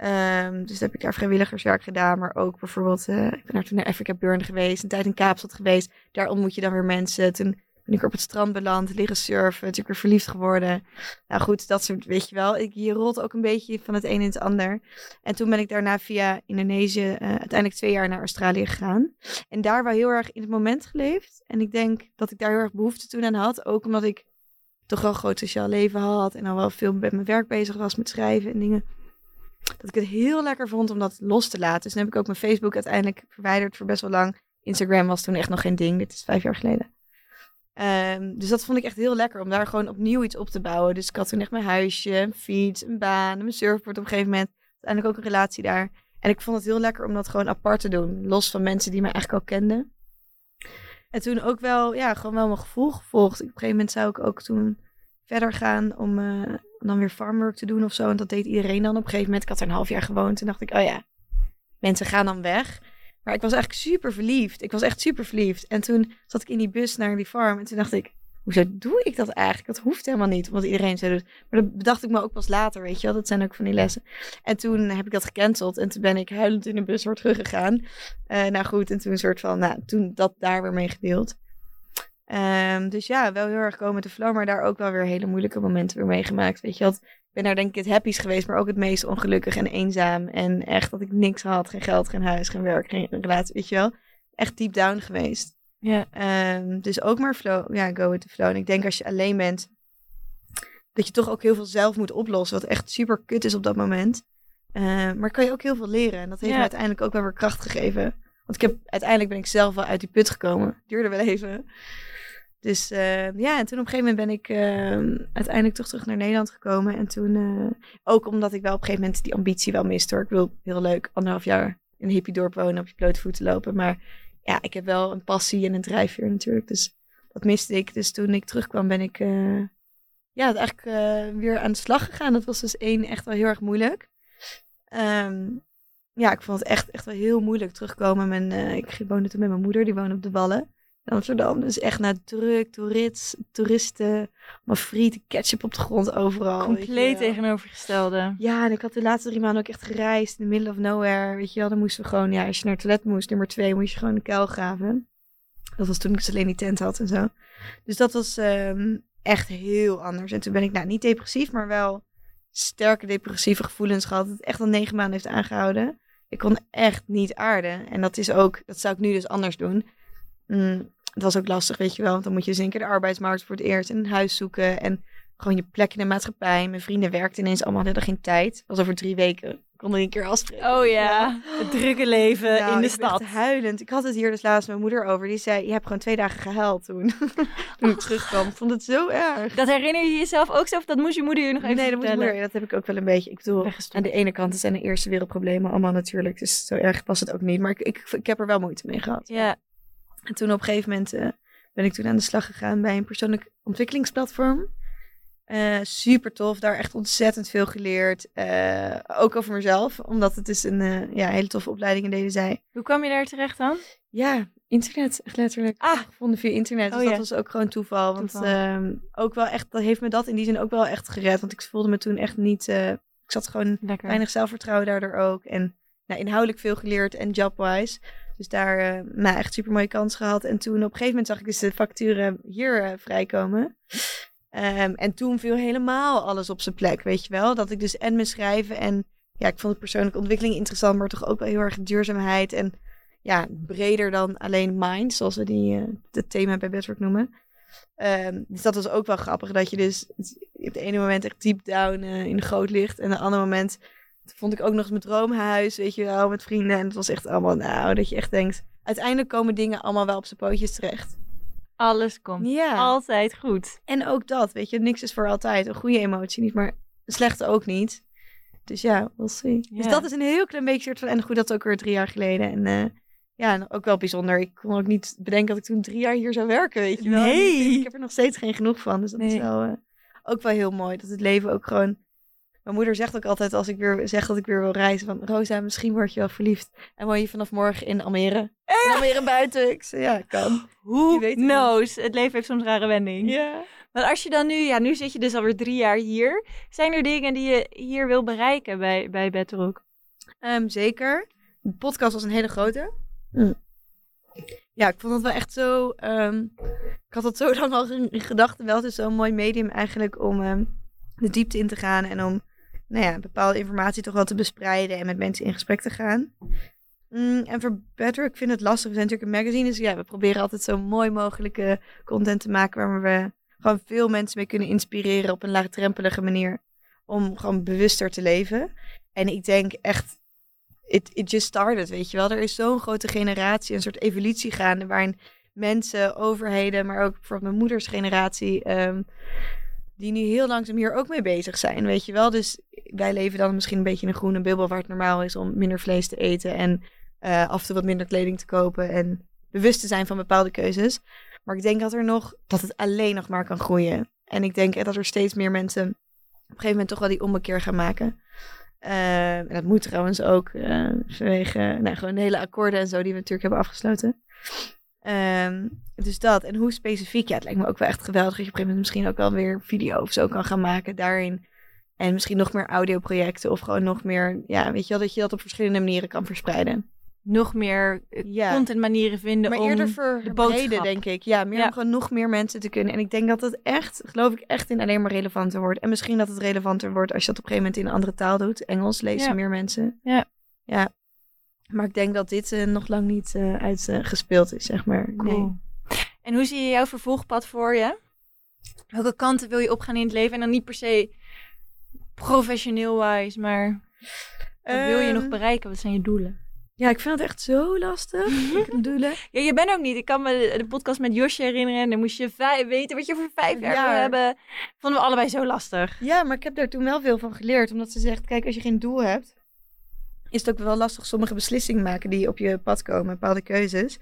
Ehm, dus heb ik daar vrijwilligerswerk gedaan. Maar ook bijvoorbeeld, eh, ik ben daar toen naar Africa Burn geweest. Een tijd in Kaapstad geweest. Daar ontmoet je dan weer mensen. Toen ben ik op het strand beland, liggen surfen. Natuurlijk weer verliefd geworden. Nou goed, dat soort, weet je wel. Ik, je rolt ook een beetje van het een in het ander. En toen ben ik daarna via Indonesië eh, uiteindelijk twee jaar naar Australië gegaan. En daar wel heel erg in het moment geleefd. En ik denk dat ik daar heel erg behoefte toen aan had. Ook omdat ik toch wel een groot sociaal leven had. En al wel veel met mijn werk bezig was met schrijven en dingen. Dat ik het heel lekker vond om dat los te laten. Dus toen heb ik ook mijn Facebook uiteindelijk verwijderd voor best wel lang. Instagram was toen echt nog geen ding. Dit is vijf jaar geleden. Ehm, dus dat vond ik echt heel lekker om daar gewoon opnieuw iets op te bouwen. Dus ik had toen echt mijn huisje, een fiets, een baan, mijn surfboard op een gegeven moment. Uiteindelijk ook een relatie daar. En ik vond het heel lekker om dat gewoon apart te doen. Los van mensen die mij eigenlijk al kenden. En toen ook wel, ja, gewoon wel mijn gevoel gevolgd. Op een gegeven moment zou ik ook toen verder gaan om, eh, om dan weer farmwork te doen of zo. En dat deed iedereen dan op een gegeven moment. Ik had er een half jaar gewoond. Toen dacht ik, oh ja, mensen gaan dan weg. Maar ik was eigenlijk super verliefd. Ik was echt super verliefd. En toen zat ik in die bus naar die farm. En toen dacht ik, hoezo doe ik dat eigenlijk? Dat hoeft helemaal niet, omdat iedereen zo doet. Maar dat bedacht ik me ook pas later, weet je wel. Dat zijn ook van die lessen. En toen heb ik dat gecanceld. En toen ben ik huilend in de bus weer teruggegaan. Eh nou goed, en toen een soort van, nou, toen dat daar weer mee gedeeld. Ehm, dus ja, wel heel erg komen met de flow, maar daar ook wel weer hele moeilijke momenten weer meegemaakt. Weet je wat? Ik ben daar denk ik het happiest geweest, maar ook het meest ongelukkig en eenzaam. En echt dat ik niks had, geen geld, geen huis, geen werk, geen relatie, weet je wel. Echt deep down geweest. Ja. Ehm, dus ook maar flow, ja, go with the flow. En ik denk als je alleen bent, dat je toch ook heel veel zelf moet oplossen, wat echt super kut is op dat moment. Ehm, maar kan je ook heel veel leren. En dat heeft Ja. me uiteindelijk ook wel weer kracht gegeven. Want ik heb, uiteindelijk ben ik zelf wel uit die put gekomen. Duurde wel even. Dus eh, ja, en toen op een gegeven moment ben ik eh, uiteindelijk toch terug naar Nederland gekomen. En toen, eh, ook omdat ik wel op een gegeven moment die ambitie wel miste hoor. Ik wil heel leuk anderhalf jaar in een hippie dorp wonen, op je blote voeten lopen. Maar ja, ik heb wel een passie en een drijfveer natuurlijk. Dus dat miste ik. Dus toen ik terugkwam ben ik eh, ja, eigenlijk weer aan de slag gegaan. Dat was dus één echt wel heel erg moeilijk. Ehm, ja, ik vond het echt, echt wel heel moeilijk terugkomen. Ik woonde toen met mijn moeder, die woonde op de Wallen. Amsterdam. Dus echt naar druk, toerist, toeristen, maar frieten, ketchup op de grond overal. Compleet tegenovergestelde. Ja, en ik had de laatste drie maanden ook echt gereisd in the middle of nowhere. Weet je wel, dan moesten we gewoon, ja, als je naar het toilet moest, nummer twee, moest je gewoon een kuil graven. Dat was toen ik dus alleen die tent had en zo. Dus dat was ehm, echt heel anders. En toen ben ik, nou, niet depressief, maar wel sterke depressieve gevoelens gehad. Dat het echt al negen maanden heeft aangehouden. Ik kon echt niet aarden. En dat is ook, dat zou ik nu dus anders doen. Mm, het was ook lastig, weet je wel. Want dan moet je dus één keer de arbeidsmarkt voor het eerst en een huis zoeken. En gewoon je plek in de maatschappij. Mijn vrienden werkten ineens allemaal, hadden geen tijd. Was over drie weken. Ik kon er een keer afspreken. Oh ja, het drukke leven nou, in de stad. huilend. Ik had het hier dus laatst met mijn moeder over. Die zei, je hebt gewoon twee dagen gehuild toen. toen ik terugkwam. Ik vond het zo erg. Dat herinner je jezelf ook zo? Of dat moest je moeder je nog even nee, dat, vertellen? moeder- dat heb ik ook wel een beetje. Ik bedoel, aan de ene kant zijn de eerste wereldproblemen allemaal natuurlijk. Dus zo erg was het ook niet. Maar ik, ik, ik heb er wel moeite mee gehad. Ja, En toen op een gegeven moment eh, ben ik toen aan de slag gegaan bij een persoonlijk ontwikkelingsplatform. Eh, super tof, daar echt ontzettend veel geleerd. Eh, ook over mezelf, omdat het is een eh, ja, hele toffe opleiding en deden zij. hoe kwam je daar terecht dan? Ja, internet, echt letterlijk. Ah. gevonden via internet. Dus Oh, dat ja. was ook gewoon toeval. Want Toeval. ehm, ook wel echt, dat heeft me dat in die zin ook wel echt gered. Want ik voelde me toen echt niet. ik zat gewoon Lekker. weinig zelfvertrouwen daardoor ook. En nou, inhoudelijk veel geleerd en jobwise. Dus daar eh, nou, echt super mooie kans gehad. En toen op een gegeven moment zag ik dus de facturen hier eh, vrijkomen. Ehm, en toen viel helemaal alles op zijn plek, weet je wel. Dat ik dus en mijn schrijven en ja, ik vond de persoonlijke ontwikkeling interessant, maar toch ook wel heel erg duurzaamheid en ja, breder dan alleen mind, zoals we die eh, het thema bij Bedrock noemen. Ehm, dus dat was ook wel grappig, dat je dus op het ene moment echt deep down in de goot ligt en op het andere moment vond ik ook nog eens mijn droomhuis, weet je wel, met vrienden. En het was echt allemaal, nou, dat je echt denkt, uiteindelijk komen dingen allemaal wel op zijn pootjes terecht. Alles komt Ja. altijd goed. En ook dat, weet je, niks is voor altijd. Een goede emotie niet, maar een slechte ook niet. Dus ja, we'll see. Dus dat is een heel klein beetje soort van... En goed, dat ook weer drie jaar geleden. En eh, ja, ook wel bijzonder. Ik kon ook niet bedenken dat ik toen drie jaar hier zou werken, weet je wel. Nee. Ik, heb er nog steeds geen genoeg van. Dus dat is wel eh, ook wel heel mooi. Dat het leven ook gewoon... Mijn moeder zegt ook altijd als ik weer zeg dat ik weer wil reizen van... Rosa, misschien word je wel verliefd. En woon je vanaf morgen in Almere. In Almere buiten. Ik zei, ja, kan. Niet. knows? Het leven heeft soms rare wending. Ja. Maar als je dan nu, ja, nu zit je dus alweer drie jaar hier. Zijn er dingen die je hier wil bereiken bij, bij Bedrock? Ehm, zeker. De podcast was een hele grote. Hm. Ja, ik vond het wel echt zo. ehm, ik had het zo lang al in, in gedachten. Wel, het is zo'n mooi medium eigenlijk om ehm, de diepte in te gaan en om nou ja, bepaalde informatie toch wel te bespreiden en met mensen in gesprek te gaan. Mm, en voor Better, ik vind het lastig. We zijn natuurlijk een magazine, dus ja, we proberen altijd zo mooi mogelijke content te maken waar we gewoon veel mensen mee kunnen inspireren op een laagdrempelige manier om gewoon bewuster te leven. En ik denk echt, it, it just started, weet je wel. Er is zo'n grote generatie, een soort evolutie gaande, waarin mensen, overheden, maar ook bijvoorbeeld mijn moeders generatie, ehm, die nu heel langzaam hier ook mee bezig zijn, weet je wel. Dus wij leven dan misschien een beetje in een groene bubbel waar het normaal is om minder vlees te eten en eh, af en toe wat minder kleding te kopen en bewust te zijn van bepaalde keuzes. Maar ik denk dat er nog, dat het alleen nog maar kan groeien. En ik denk dat er steeds meer mensen op een gegeven moment toch wel die ommekeer gaan maken. Eh, en dat moet trouwens ook eh, vanwege nou, gewoon hele akkoorden en zo die we natuurlijk hebben afgesloten. Ehm, dus dat. En hoe specifiek? Ja, het lijkt me ook wel echt geweldig dat je op een gegeven moment misschien ook wel weer video of zo kan gaan maken daarin. En misschien nog meer audioprojecten of gewoon nog meer, ja, weet je wel, dat je dat op verschillende manieren kan verspreiden. Nog meer eh, Ja. content manieren vinden Maar om... eerder voor de boodschap. denk ik. Ja, meer Ja. om gewoon nog meer mensen te kunnen. En ik denk dat het echt, geloof ik, echt in alleen maar relevanter wordt. En misschien dat het relevanter wordt als je dat op een gegeven moment in een andere taal doet. Engels lezen Ja. meer mensen. Ja. Ja. Maar ik denk dat dit eh, nog lang niet eh, uitgespeeld is, zeg maar. Nee. Cool. En hoe zie je jouw vervolgpad voor je? Welke kanten wil je opgaan in het leven? En dan niet per se professioneel-wise, maar wat wil je nog Ehm, bereiken? Wat zijn je doelen? Ja, ik vind het echt zo lastig. ik doelen. Ja, je bent ook niet. Ik kan me de, podcast met Josje herinneren. En dan moest je vijf, weten wat je voor vijf jaar Ja. wil hebben. Vonden we allebei zo lastig. Ja, maar ik heb daar toen wel veel van geleerd. Omdat ze zegt, kijk, als je geen doel hebt, is het ook wel lastig sommige beslissingen maken die op je pad komen, bepaalde keuzes.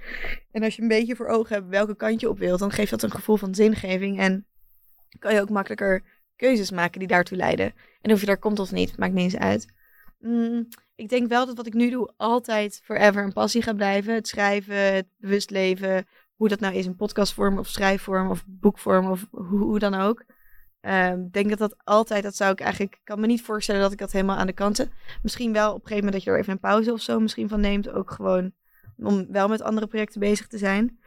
En als je een beetje voor ogen hebt welke kant je op wilt, dan geeft dat een gevoel van zingeving. En kan je ook makkelijker keuzes maken die daartoe leiden. En of je daar komt of niet, maakt niet eens uit. Mm, ik denk wel dat wat ik nu doe altijd forever een passie gaat blijven. Het schrijven, het bewust leven, hoe dat nou is in podcastvorm of schrijfvorm of boekvorm of hoe, hoe dan ook. Ehm, Ik denk dat dat altijd, dat zou ik eigenlijk, ik kan me niet voorstellen dat ik dat helemaal aan de kanten. Misschien wel op een gegeven moment dat je er even een pauze of zo misschien van neemt. Ook gewoon om wel met andere projecten bezig te zijn.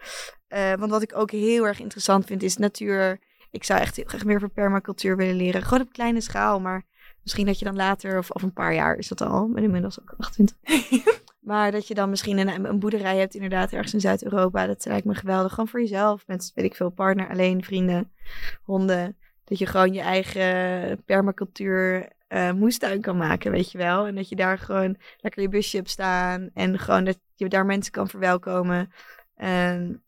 Eh, want wat ik ook heel erg interessant vind is natuur. Ik zou echt heel graag meer van permacultuur willen leren. Gewoon op kleine schaal, maar misschien dat je dan later, of, of een paar jaar is dat al, ben inmiddels ook 28. maar dat je dan misschien een, een boerderij hebt inderdaad ergens in Zuid-Europa. Dat lijkt me geweldig. Gewoon voor jezelf, met weet ik veel, partner, alleen, vrienden, honden. Dat je gewoon je eigen permacultuur eh, moestuin kan maken, weet je wel. En dat je daar gewoon lekker je busje hebt staan. En gewoon dat je daar mensen kan verwelkomen. En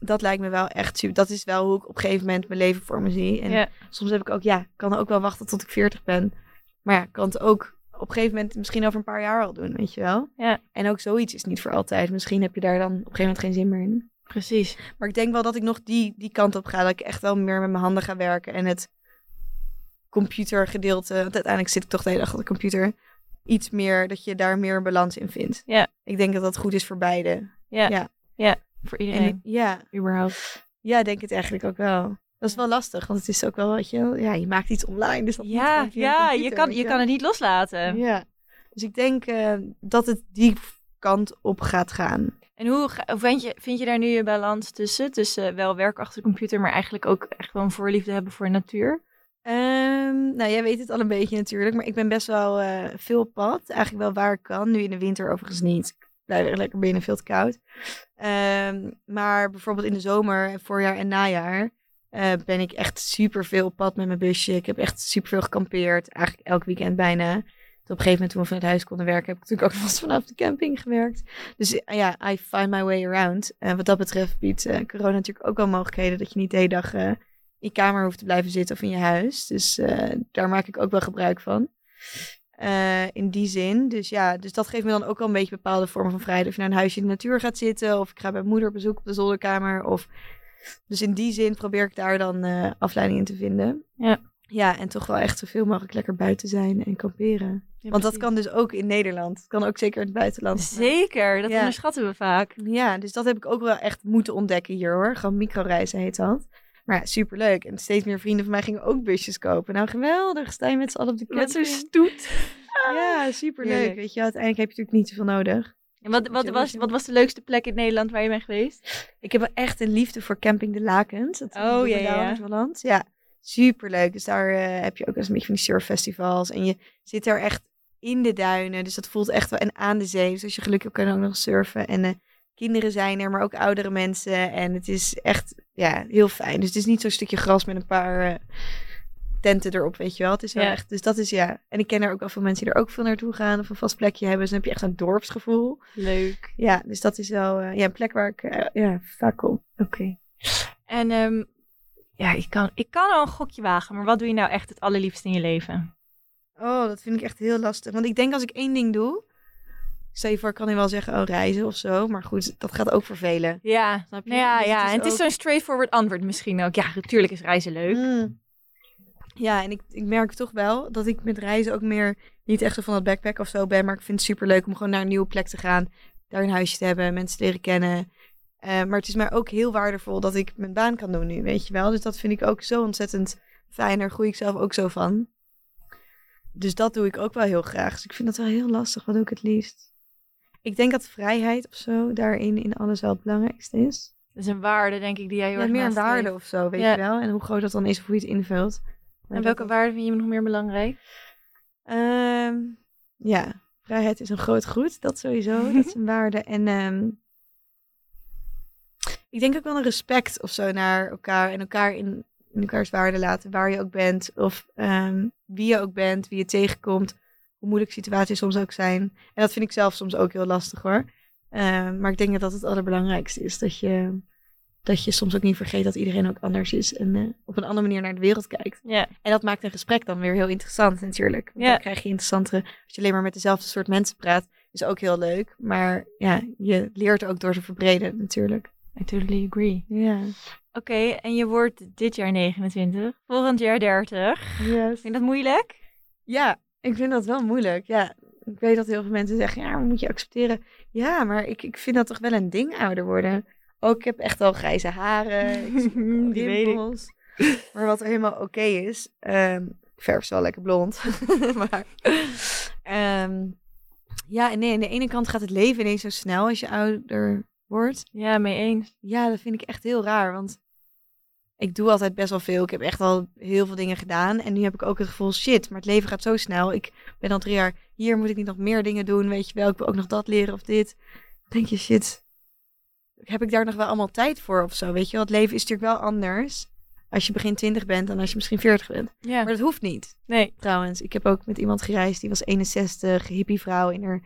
dat lijkt me wel echt super. Dat is wel hoe ik op een gegeven moment mijn leven voor me zie. En Ja. soms heb ik ook, ja, ik kan ook wel wachten tot ik 40 ben. Maar ja, ik kan het ook op een gegeven moment misschien over een paar jaar al doen, weet je wel. Ja. En ook zoiets is niet voor altijd. Misschien heb je daar dan op een gegeven moment geen zin meer in. Precies. Maar ik denk wel dat ik nog die, die kant op ga. Dat ik echt wel meer met mijn handen ga werken. En het computergedeelte. Want uiteindelijk zit ik toch de hele dag op de computer. Iets meer, dat je daar meer een balans in vindt. Ja. Ik denk dat dat goed is voor beide. Ja. Ja. Ja. Voor En iedereen. ja, überhaupt. ja, ik denk het eigenlijk ook wel. Dat is wel lastig, want het is ook wel, weet je, ja, je maakt iets online. Dus dat moet Ja, ja je, kan, je kan het niet loslaten. Ja. Dus ik denk eh, dat het die kant op gaat gaan. En hoe hoe vind je, vind je daar nu je balans tussen? Tussen wel werk achter de computer, maar eigenlijk ook echt wel een voorliefde hebben voor natuur? Ehm, nou, jij weet het al een beetje natuurlijk, maar ik ben best wel eh, veel pad. Eigenlijk wel waar ik kan. Nu in de winter overigens niet. Ik blijf lekker binnen, veel te koud. Ehm, maar bijvoorbeeld in de zomer, voorjaar en najaar eh, ben ik echt super veel pad met mijn busje. Ik heb echt super veel gekampeerd. Eigenlijk elk weekend bijna. Op een gegeven moment toen we vanuit huis konden werken, heb ik natuurlijk ook vast vanaf de camping gewerkt. Dus eh, ja, I find my way around. En wat dat betreft biedt eh, corona natuurlijk ook wel mogelijkheden dat je niet de hele dag eh, in je kamer hoeft te blijven zitten of in je huis. Dus eh, daar maak ik ook wel gebruik van. Eh, in die zin. Dus ja, dus dat geeft me dan ook wel een beetje bepaalde vormen van vrijheid. Of je naar een huisje in de natuur gaat zitten. Of ik ga bij moeder op bezoek op de zolderkamer. Of... Dus in die zin probeer ik daar dan eh, afleiding in te vinden. Ja. Ja, en toch wel echt zoveel mogelijk lekker buiten zijn en kamperen. Want dat kan dus ook in Nederland. Het kan ook zeker in het buitenland. Zeker, dat Ja. onderschatten we vaak. Ja, dus dat heb ik ook wel echt moeten ontdekken hier hoor. Gewoon microreizen heet dat. Maar ja, superleuk. En steeds meer vrienden van mij gingen ook busjes kopen. Nou, geweldig. Sta je met z'n allen op de Met zo'n camping. stoet. Ja, superleuk. Heerlijk. Weet je, uiteindelijk heb je natuurlijk niet zoveel nodig. En wat, wat, was, wat was de leukste plek in Nederland waar je bent geweest? Ik heb wel echt een liefde voor Camping de Lakens. Dat Oh, ja, ja, ja. Superleuk. Dus daar eh, heb je ook eens een beetje van die surffestivals. En je zit er echt in de duinen. Dus dat voelt echt wel... En aan de zee. Dus als je geluk hebt, kan ook nog surfen. En eh, kinderen zijn er, maar ook oudere mensen. En het is echt ja, heel fijn. Dus het is niet zo'n stukje gras met een paar... eh, tenten erop, weet je wel. Het is wel Ja. echt, dus dat is ja. En ik ken er ook wel veel mensen die er ook veel naartoe gaan of een vast plekje hebben. Dus dan heb je echt een dorpsgevoel. Leuk. Ja, dus dat is wel eh, ja, een plek waar ik ja, vaak kom. Oké. En ehm, ja, ik kan, ik kan al een gokje wagen, maar wat doe je nou echt het allerliefst in je leven? Oh, dat vind ik echt heel lastig. Want ik denk als ik één ding doe. Stel je kan nu wel zeggen, oh, reizen of zo. Maar goed, dat gaat ook vervelen. Ja, Snap je? nou ja, Dus het ja. is en het is zo'n straightforward antwoord misschien ook. Ja, natuurlijk is reizen leuk. Mm. Ja, en ik, ik merk toch wel dat ik met reizen ook meer niet echt zo van dat backpack of zo ben. Maar ik vind het super leuk om gewoon naar een nieuwe plek te gaan. Daar een huisje te hebben, mensen te leren kennen. Eh, maar het is mij ook heel waardevol dat ik mijn baan kan doen nu, weet je wel. Dus dat vind ik ook zo ontzettend fijn. Daar groei ik zelf ook zo van. Dus dat doe ik ook wel heel graag. Dus ik vind dat wel heel lastig. Wat doe ik het liefst? Ik denk dat vrijheid of zo daarin in alles wel het belangrijkste is. Dat is een waarde, denk ik, die jij heel Ja, erg meer een waarde of zo, weet Ja. je wel. En hoe groot dat dan is of hoe je het invult. Maar En dat- welke waarde vind je nog meer belangrijk? Ehm, ja, vrijheid is een groot goed. Dat sowieso. dat is een waarde. En ehm, ik denk ook wel een respect of zo naar elkaar. En elkaar in, in elkaars waarde laten. Waar je ook bent. Of ehm, wie je ook bent. Wie je tegenkomt. Hoe moeilijk situaties soms ook zijn. En dat vind ik zelf soms ook heel lastig hoor. Ehm, maar ik denk dat dat het allerbelangrijkste is. Dat je, dat je soms ook niet vergeet dat iedereen ook anders is. En eh, op een andere manier naar de wereld kijkt. Ja, En dat maakt een gesprek dan weer heel interessant natuurlijk. Want. Dan krijg je interessantere... Als je alleen maar met dezelfde soort mensen praat, is ook heel leuk. Maar ja, je leert ook door te verbreden natuurlijk. I totally agree. Ja. Oké, en je wordt dit jaar 29, volgend jaar 30. Yes. Vind je dat moeilijk? Ja, ik vind dat wel moeilijk. Ja, ik weet dat heel veel mensen zeggen, ja, moet je accepteren. Ja, maar ik, ik vind dat toch wel een ding ouder worden. Ook ik heb echt al grijze haren. Ik Die ik. Maar wat helemaal oké is. ehm, ik verf ze wel lekker blond. maar ehm, ja, nee, aan de ene kant gaat het leven ineens zo snel als je ouder wordt. Ja, mee eens. Ja, dat vind ik echt heel raar. Want ik doe altijd best wel veel. Ik heb echt al heel veel dingen gedaan. En nu heb ik ook het gevoel, shit, maar het leven gaat zo snel. Ik ben al drie jaar hier, moet ik niet nog meer dingen doen? Weet je wel, ik wil ook nog dat leren of dit. Dan denk je, shit, heb ik daar nog wel allemaal tijd voor of zo? Weet je wel, het leven is natuurlijk wel anders als je begin 20 bent dan als je misschien 40 bent. Ja. Maar dat hoeft niet, Nee. trouwens. Ik heb ook met iemand gereisd, die was 61, hippievrouw in haar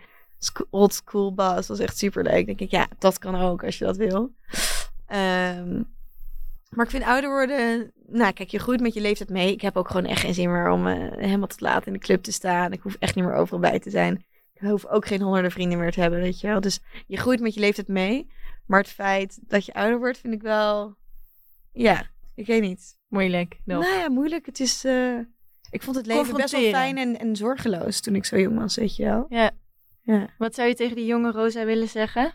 old school bus. Dat was echt super leuk. denk ik, ja, dat kan ook als je dat wil. Ehm, maar ik vind ouder worden... Nou, kijk, je groeit met je leeftijd mee. Ik heb ook gewoon echt geen zin meer om eh, helemaal tot laat in de club te staan. Ik hoef echt niet meer overal bij te zijn. Ik hoef ook geen honderden vrienden meer te hebben, weet je wel. Dus je groeit met je leeftijd mee. Maar het feit dat je ouder wordt, vind ik wel... Ja, ik weet niet. Moeilijk. Nou ja, moeilijk. Het is... eh, ik vond het leven best wel fijn en, en zorgeloos toen ik zo jong was, weet je wel. Ja. Ja. Wat zou je tegen die jonge Rosa willen zeggen?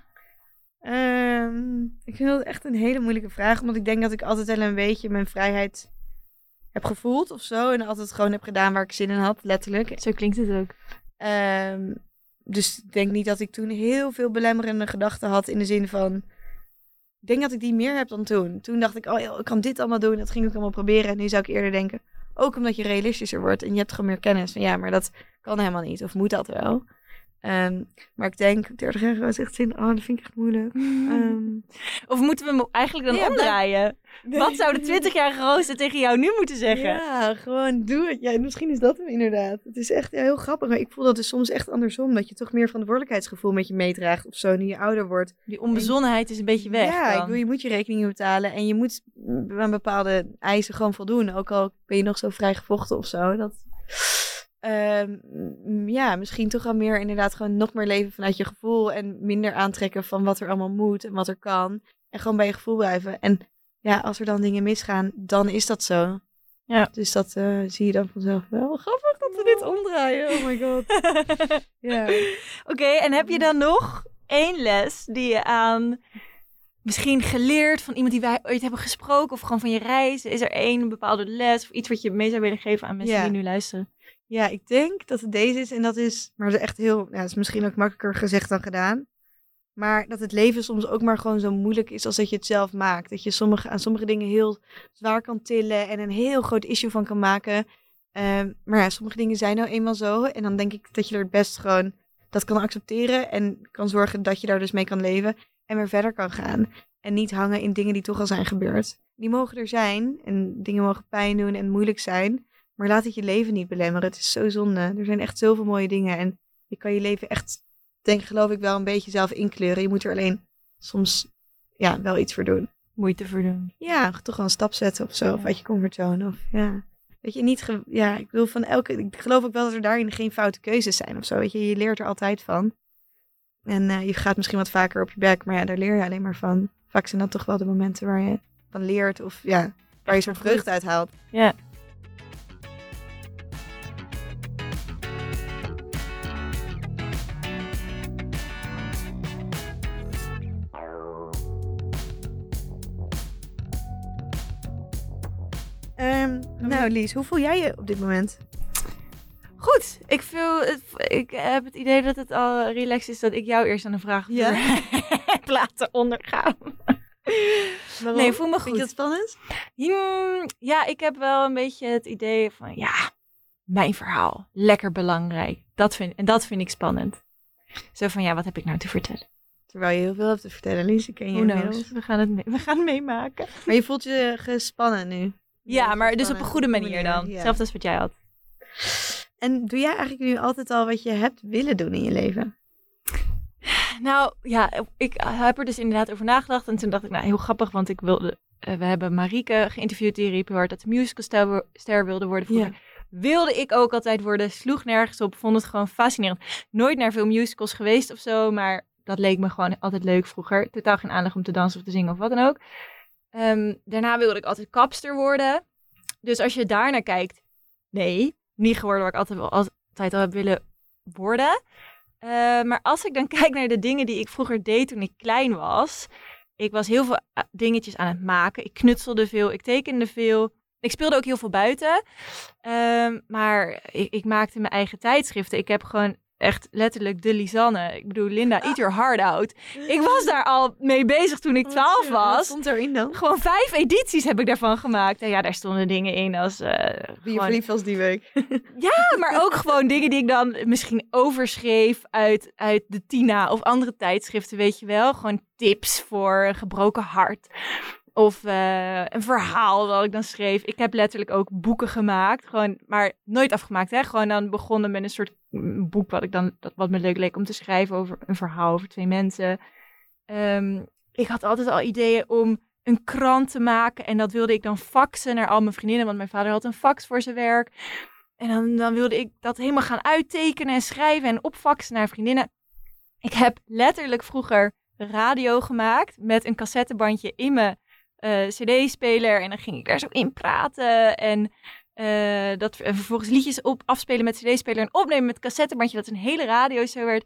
Ehm, ik vind dat echt een hele moeilijke vraag. Omdat ik denk dat ik altijd wel een beetje mijn vrijheid heb gevoeld of zo. En altijd gewoon heb gedaan waar ik zin in had, letterlijk. Zo klinkt het ook. Ehm, dus ik denk niet dat ik toen heel veel belemmerende gedachten had in de zin van... Ik denk dat ik die meer heb dan toen. Toen dacht ik, oh ik kan dit allemaal doen. Dat ging ik allemaal proberen. En nu zou ik eerder denken, ook omdat je realistischer wordt. En je hebt gewoon meer kennis van, ja, maar dat kan helemaal niet. Of moet dat wel? Ehm, maar ik denk, 30 jaar was echt zin, oh, dat vind ik echt moeilijk. Ehm, Of moeten we hem eigenlijk dan Ja, omdraaien? Wat zou de 20-jarige Rosa tegen jou nu moeten zeggen? Ja, gewoon doe het. Ja, misschien is dat hem inderdaad. Het is echt ja, heel grappig. Maar ik voel dat dus soms echt andersom. Dat je toch meer verantwoordelijkheidsgevoel met je meedraagt of zo nu je ouder wordt. Die onbezonnenheid is een beetje weg. ja, ik dan. bedoel, je moet je rekeningen betalen. En je moet aan bepaalde eisen gewoon voldoen. Ook al ben je nog zo vrij gevochten of zo. Dat, Ehm, ja, misschien toch wel meer inderdaad gewoon nog meer leven vanuit je gevoel. En minder aantrekken van wat er allemaal moet en wat er kan. En gewoon bij je gevoel blijven. En ja, als er dan dingen misgaan, dan is dat zo. Ja. Dus dat eh, zie je dan vanzelf wel. Grappig dat we dit omdraaien. Oh my god. Ja. Oké, en heb je dan nog één les die je aan misschien geleerd van iemand die wij ooit hebben gesproken of gewoon van je reis? Is er één bepaalde les of iets wat je mee zou willen geven aan mensen Ja. die nu luisteren? Ja, ik denk dat het deze is. En dat is, maar dat is echt heel, ja, is misschien ook makkelijker gezegd dan gedaan. Maar dat het leven soms ook maar gewoon zo moeilijk is als dat je het zelf maakt. Dat je sommige, aan sommige dingen heel zwaar kan tillen en een heel groot issue van kan maken. Ehm, maar ja, sommige dingen zijn nou eenmaal zo. En dan denk ik dat je er het best gewoon dat kan accepteren. En kan zorgen dat je daar dus mee kan leven. En weer verder kan gaan. En niet hangen in dingen die toch al zijn gebeurd. Die mogen er zijn. En dingen mogen pijn doen en moeilijk zijn. Maar laat het je leven niet belemmeren. Het is zo zonde. Er zijn echt zoveel mooie dingen. En je kan je leven echt, denk geloof ik, wel een beetje zelf inkleuren. Je moet er alleen soms ja, wel iets voor doen. Moeite voor doen. Ja, toch wel een stap zetten of zo. Of uit je comfortzone. Of ja. Weet je, niet. ge- ja, ik bedoel van elke. Ik geloof ook wel dat er daarin geen foute keuzes zijn of zo. Weet je, je leert er altijd van. En eh, je gaat misschien wat vaker op je bek. Maar ja, daar leer je alleen maar van. Vaak zijn dat toch wel de momenten waar je van leert. Of ja, waar je soort vreugde uit haalt. Ja. Nou, Lies, hoe voel jij je op dit moment? Goed, ik, voel het, ik heb het idee dat het al relaxed is dat ik jou eerst aan de vraag Ja? heb laten ondergaan. Waarom? Nee, voel me Vind je goed. dat spannend? Hmm, ja, ik heb wel een beetje het idee van, ja, mijn verhaal, lekker belangrijk. Dat vind, en dat vind ik spannend. Zo van, ja, wat heb ik nou te vertellen? Terwijl je heel veel hebt te vertellen, Lies. Ik ken je inmiddels. We gaan het, mee- we gaan het meemaken. Maar je voelt je gespannen nu. Ja, maar dus op een goede manier dan. ja. Hetzelfde als wat jij had. En doe jij eigenlijk nu altijd al wat je hebt willen doen in je leven? Nou, ja, ik heb er dus inderdaad over nagedacht. En toen dacht ik, nou, heel grappig, want ik wilde... eh, we hebben Marieke geïnterviewd, die riep heel hard dat ze musicalster ster wilde worden. Vroeger wilde ik ook altijd worden, sloeg nergens op, vond het gewoon fascinerend. Nooit naar veel musicals geweest of zo, maar dat leek me gewoon altijd leuk vroeger. Totaal geen aanleg om te dansen of te zingen of wat dan ook. Ehm, daarna wilde ik altijd kapster worden. Dus als je daar naar kijkt, nee, niet geworden waar ik altijd, altijd al heb willen worden. Eh, maar als ik dan kijk naar de dingen die ik vroeger deed toen ik klein was, ik was heel veel eh, dingetjes aan het maken. Ik knutselde veel, ik tekende veel. Ik speelde ook heel veel buiten. Ehm, maar ik, ik maakte mijn eigen tijdschriften. Ik heb gewoon echt letterlijk de Lisanne. Ik bedoel, Linda, eat your heart out. Ik was daar al mee bezig toen ik 12 Wat was. stond erin dan? Gewoon vijf edities heb ik daarvan gemaakt. En ja, daar stonden dingen in als... eh, Wie je verliefd was die week. ja, maar ook gewoon dingen die ik dan misschien overschreef uit, uit de Tina of andere tijdschriften, weet je wel. Gewoon tips voor een gebroken hart. Of eh, een verhaal dat ik dan schreef. Ik heb letterlijk ook boeken gemaakt. Gewoon, maar nooit afgemaakt. Hè? Gewoon dan begonnen met een soort mm, boek wat, ik dan, dat, wat me leuk leek om te schrijven over een verhaal over twee mensen. Ehm, ik had altijd al ideeën om een krant te maken. En dat wilde ik dan faxen naar al mijn vriendinnen. Want mijn vader had een fax voor zijn werk. En dan, dan wilde ik dat helemaal gaan uittekenen en schrijven en opfaxen naar vriendinnen. Ik heb letterlijk vroeger radio gemaakt met een cassettebandje in mijn eh, cd-speler. En dan ging ik daar zo in praten. En, eh, dat, en vervolgens liedjes op, afspelen met cd-speler en opnemen met cassettebandje. Dat een hele radio zo werd.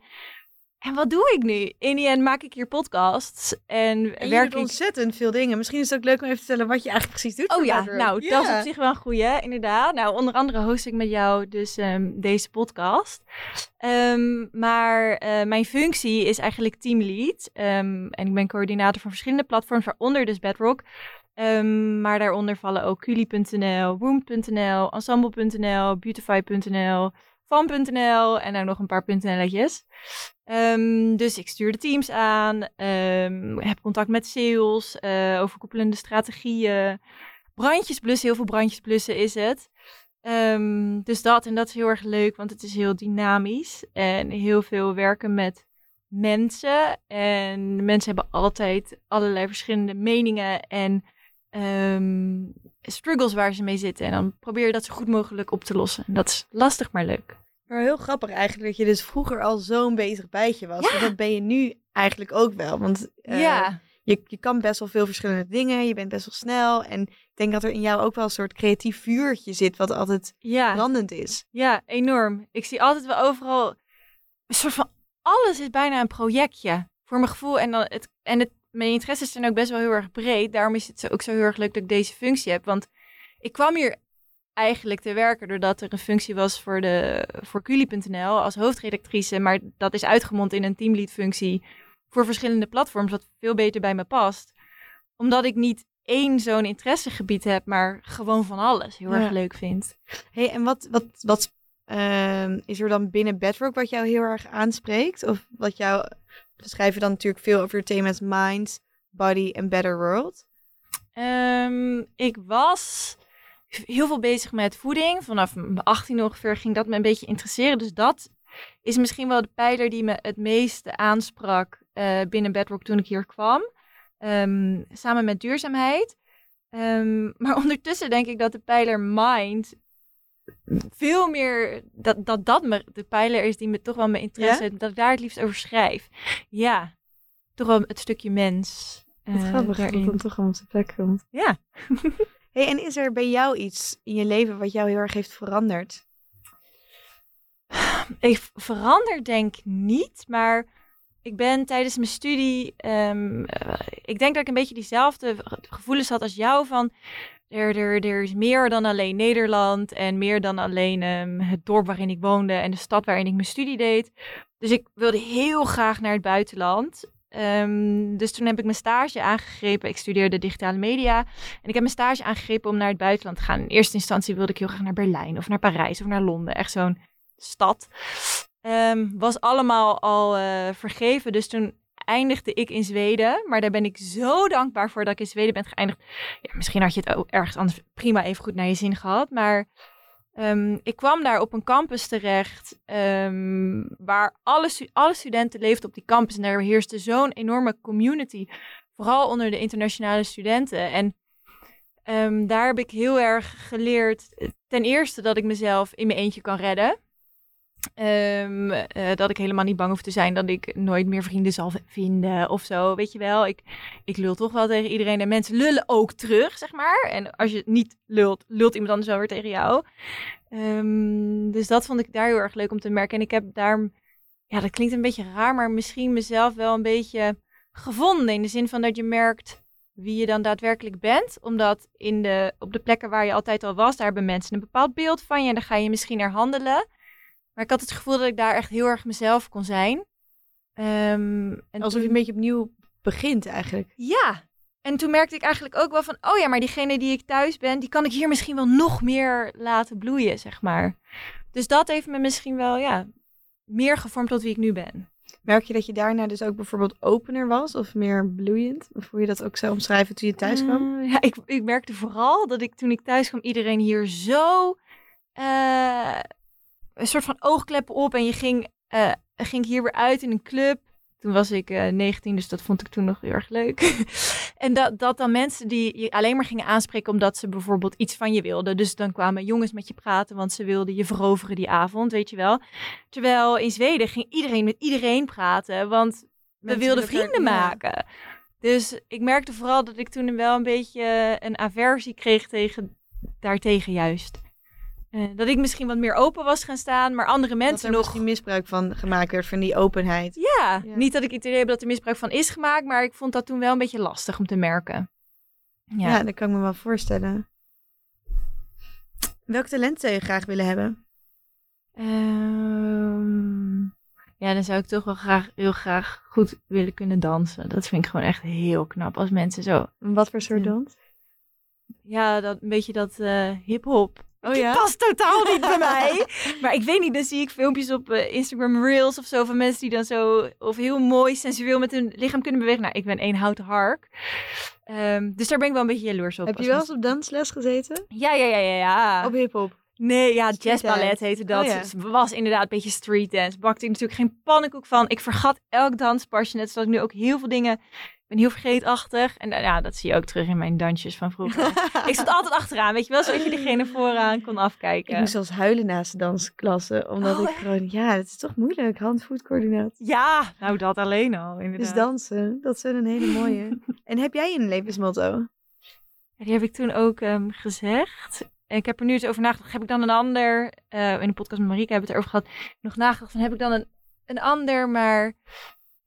En wat doe ik nu? In die end maak ik hier podcasts en, werk ik ontzettend veel dingen. Misschien is het ook leuk om even te vertellen wat je eigenlijk precies doet. Oh ja, nou, dat is op zich wel een goeie, inderdaad. Nou, onder andere host ik met jou dus ehm, deze podcast. Ehm, maar eh, mijn functie is eigenlijk teamlead. Ehm, en ik ben coördinator van verschillende platforms, waaronder dus Bedrock. Maar daaronder vallen ook Culi.nl, Wound.nl, Ensemble.nl, Beautify.nl, Van.nl en ook nog een paar .nl'tjes. Ehm, dus ik stuur de teams aan, ehm, heb contact met sales, eh, overkoepelende strategieën. Brandjes blussen, heel veel brandjes blussen is het. Ehm, dus dat, en dat is heel erg leuk, want het is heel dynamisch. En heel veel werken met mensen. En mensen hebben altijd allerlei verschillende meningen en ehm, struggles waar ze mee zitten. En dan probeer je dat zo goed mogelijk op te lossen. En dat is lastig, maar leuk. Maar heel grappig eigenlijk dat je dus vroeger al zo'n bezig bijtje was. Dat ben je nu eigenlijk ook wel. Want eh, ja. je, je kan best wel veel verschillende dingen. Je bent best wel snel. En ik denk dat er in jou ook wel een soort creatief vuurtje zit. Wat altijd Ja. brandend is. Ja, enorm. Ik zie altijd wel overal een soort van alles is bijna een projectje voor mijn gevoel en dan het en het mijn interesses zijn ook best wel heel erg breed. Daarom is het zo- ook zo heel erg leuk dat ik deze functie heb, want ik kwam hier eigenlijk te werken doordat er een functie was voor de voor Culi.nl als hoofdredactrice, maar dat is uitgemond in een teamlead functie voor verschillende platforms wat veel beter bij me past. Omdat ik niet één zo'n interessegebied heb, maar gewoon van alles heel Ja. erg leuk vind. hey, en wat, wat, wat ehm, is er dan binnen Bedrock wat jou heel erg aanspreekt? Of wat jou... We schrijven dan natuurlijk veel over thema's mind, body en better world. Ehm, ik was heel veel bezig met voeding. Vanaf mijn 18 ongeveer ging dat me een beetje interesseren. Dus dat is misschien wel de pijler die me het meeste aansprak eh, binnen Bedrock toen ik hier kwam. Ehm, samen met duurzaamheid. Ehm, maar ondertussen denk ik dat de pijler mind veel meer dat dat, dat me de pijler is die me toch wel mijn interesse dat ik daar het liefst over schrijf. Ja, toch wel het stukje mens. Eh, grappig dat dan toch allemaal op zijn plek komt. Ja. hey, en is er bij jou iets in je leven wat jou heel erg heeft veranderd? Ik verander denk niet, maar ik ben tijdens mijn studie, ehm, eh, ik denk dat ik een beetje diezelfde ge- gevoelens had als jou van, er, er, er is meer dan alleen Nederland en meer dan alleen ehm, het dorp waarin ik woonde en de stad waarin ik mijn studie deed. Dus ik wilde heel graag naar het buitenland. Ehm, dus toen heb ik mijn stage aangegrepen. Ik studeerde digitale media. En ik heb mijn stage aangegrepen om naar het buitenland te gaan. In eerste instantie wilde ik heel graag naar Berlijn of naar Parijs of naar Londen. Echt zo'n stad. Ehm, was allemaal al eh, vergeven. Dus toen eindigde ik in Zweden. Maar daar ben ik zo dankbaar voor dat ik in Zweden ben geëindigd. Ja, misschien had je het ook ergens anders prima even goed naar je zin gehad. Maar ehm, ik kwam daar op een campus terecht. ehm, waar alle, alle studenten leefden op die campus. En daar heerste zo'n enorme community. Vooral onder de internationale studenten. En ehm, daar heb ik heel erg geleerd. Ten eerste dat ik mezelf in mijn eentje kan redden. Ehm, eh, dat ik helemaal niet bang hoef te zijn dat ik nooit meer vrienden zal vinden of zo. Weet je wel, ik, ik lul toch wel tegen iedereen. En mensen lullen ook terug, zeg maar. En als je niet lult, lult iemand anders wel weer tegen jou. Ehm, dus dat vond ik daar heel erg leuk om te merken. En ik heb daar, ja, dat klinkt een beetje raar, maar misschien mezelf wel een beetje gevonden. In de zin van dat je merkt wie je dan daadwerkelijk bent. Omdat in de, op de plekken waar je altijd al was, daar hebben mensen een bepaald beeld van je. En dan ga je misschien naar handelen. Maar ik had het gevoel dat ik daar echt heel erg mezelf kon zijn. Ehm, en Alsof je een beetje opnieuw begint eigenlijk. Ja. En toen merkte ik eigenlijk ook wel van, oh ja, maar diegene die ik thuis ben, die kan ik hier misschien wel nog meer laten bloeien, zeg maar. Dus dat heeft me misschien wel, ja, meer gevormd tot wie ik nu ben. Merk je dat je daarna dus ook bijvoorbeeld opener was of meer bloeiend? Of hoe je dat ook zou omschrijven toen je thuis kwam? Uh, ja, ik, ik merkte vooral dat ik toen ik thuis kwam, iedereen hier zo uh, een soort van oogkleppen op en je ging, uh, ging hier weer uit in een club. Toen was ik uh, 19, dus dat vond ik toen nog heel erg leuk. en dat, dat dan mensen die je alleen maar gingen aanspreken omdat ze bijvoorbeeld iets van je wilden. Dus dan kwamen jongens met je praten, want ze wilden je veroveren die avond, weet je wel. Terwijl in Zweden ging iedereen met iedereen praten, want we wilden vrienden er, maken. Ja. Dus ik merkte vooral dat ik toen wel een beetje een aversie kreeg tegen, daartegen juist. Uh, dat ik misschien wat meer open was gaan staan, maar andere mensen dat er nog... misschien misbruik van gemaakt werd, van die openheid. Ja, ja, niet dat ik het idee heb dat er misbruik van is gemaakt, maar ik vond dat toen wel een beetje lastig om te merken. Ja, ja dat kan ik me wel voorstellen. Welk talent zou je graag willen hebben? Um, ja, dan zou ik toch wel graag, heel graag goed willen kunnen dansen. Dat vind ik gewoon echt heel knap als mensen zo... Wat voor soort dans? Ja, dat, een beetje dat uh, hip-hop. Oh ja? past totaal niet bij mij. Maar ik weet niet, dan zie ik filmpjes op uh, Instagram Reels of zo van mensen die dan zo of heel mooi sensueel met hun lichaam kunnen bewegen. Nou, ik ben één houten hark. Um, dus daar ben ik wel een beetje jaloers op. Heb je wel eens op dansles gezeten? Ja, ja, ja, ja. ja. Op hip-hop? Nee, ja, jazzballet heette dat. Oh, ja. Het was inderdaad een beetje street dance. Bakte ik natuurlijk geen pannenkoek van. Ik vergat elk danspasje, net zoals ik nu ook heel veel dingen ben heel vergeetachtig. En ja, dat zie je ook terug in mijn dansjes van vroeger. ik zat altijd achteraan, weet je wel, zodat je diegene vooraan kon afkijken. Ik moest zelfs huilen naast de dansklasse, omdat oh, ik gewoon, ja, het is toch moeilijk, hand-voetcoördinatie. Ja, nou dat alleen al, inderdaad. Dus dansen, dat is een hele mooie. en heb jij een levensmotto? Ja, die heb ik toen ook um, gezegd. Ik heb er nu eens over nagedacht. Heb ik dan een ander, uh, in de podcast met Marieke hebben we het erover gehad, nog nagedacht van heb ik dan een, een ander, maar...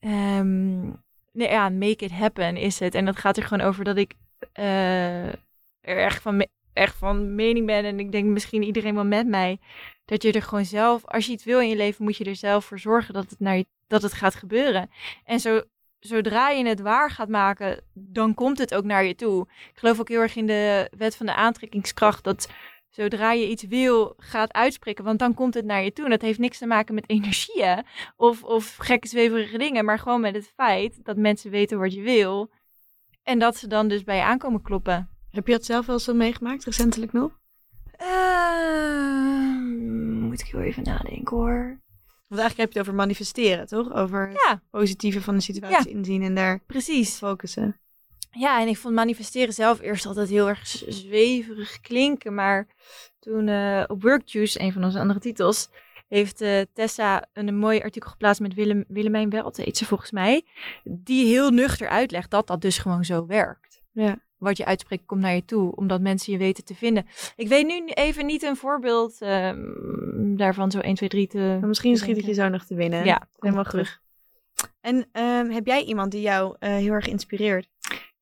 Um, nee, ja, make it happen is het. En dat gaat er gewoon over dat ik uh, er echt van, echt van mening ben. En ik denk misschien iedereen wel met mij. Dat je er gewoon zelf, als je iets wil in je leven, moet je er zelf voor zorgen dat het, naar je, dat het gaat gebeuren. En zo, zodra je het waar gaat maken, dan komt het ook naar je toe. Ik geloof ook heel erg in de wet van de aantrekkingskracht. Dat zodra je iets wil, gaat uitspreken. Want dan komt het naar je toe. En dat heeft niks te maken met energieën of, of gekke zweverige dingen. Maar gewoon met het feit dat mensen weten wat je wil. En dat ze dan dus bij je aankomen kloppen. Heb je dat zelf wel zo meegemaakt, recentelijk nog? Uh, moet ik heel even nadenken hoor. Want eigenlijk heb je het over manifesteren, toch? Over ja. het positieve van de situatie ja. inzien en daar Precies. focussen. Ja, en ik vond manifesteren zelf eerst altijd heel erg zweverig klinken. Maar toen uh, op Workjuice, een van onze andere titels, heeft uh, Tessa een, een mooi artikel geplaatst met Willem, Willemijn Welt, heet ze volgens mij. Die heel nuchter uitlegt dat dat dus gewoon zo werkt. Ja. Wat je uitspreekt komt naar je toe, omdat mensen je weten te vinden. Ik weet nu even niet een voorbeeld uh, daarvan, zo 1, 2, 3 te. Maar misschien schiet het je zo nog te winnen. Ja, helemaal terug. En uh, heb jij iemand die jou uh, heel erg inspireert?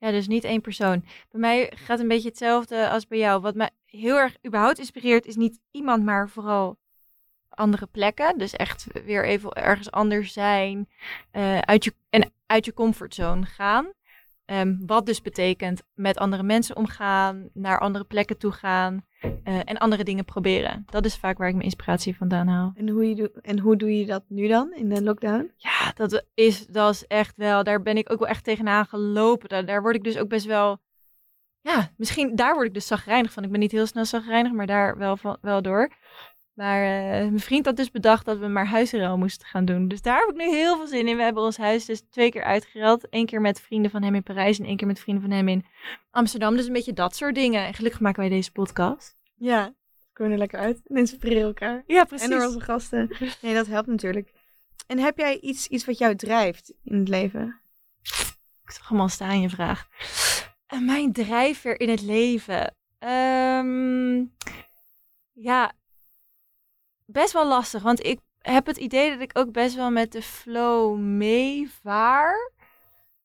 Ja, dus niet één persoon. Bij mij gaat een beetje hetzelfde als bij jou. Wat mij heel erg überhaupt inspireert, is niet iemand, maar vooral andere plekken. Dus echt weer even ergens anders zijn. Uh, uit je, en uit je comfortzone gaan. Um, wat dus betekent met andere mensen omgaan, naar andere plekken toe gaan uh, en andere dingen proberen. Dat is vaak waar ik mijn inspiratie vandaan haal. En hoe, je do- en hoe doe je dat nu dan in de lockdown? Ja, dat is, dat is echt wel, daar ben ik ook wel echt tegenaan gelopen. Daar, daar word ik dus ook best wel, ja, misschien daar word ik dus zagrijnig van. Ik ben niet heel snel zagrijnig, maar daar wel, van, wel door. Maar uh, mijn vriend had dus bedacht dat we maar huisruil moesten gaan doen. Dus daar heb ik nu heel veel zin in. We hebben ons huis dus twee keer uitgereld. Eén keer met vrienden van hem in Parijs en één keer met vrienden van hem in Amsterdam. Dus een beetje dat soort dingen. En gelukkig maken wij deze podcast. Ja, we komen er lekker uit en inspireren elkaar. Ja, precies. En door onze gasten. Nee, dat helpt natuurlijk. En heb jij iets, iets wat jou drijft in het leven? Ik zag hem al staan, je vraag. En mijn drijfveer in het leven? Um, ja, best wel lastig. Want ik heb het idee dat ik ook best wel met de flow meevaar.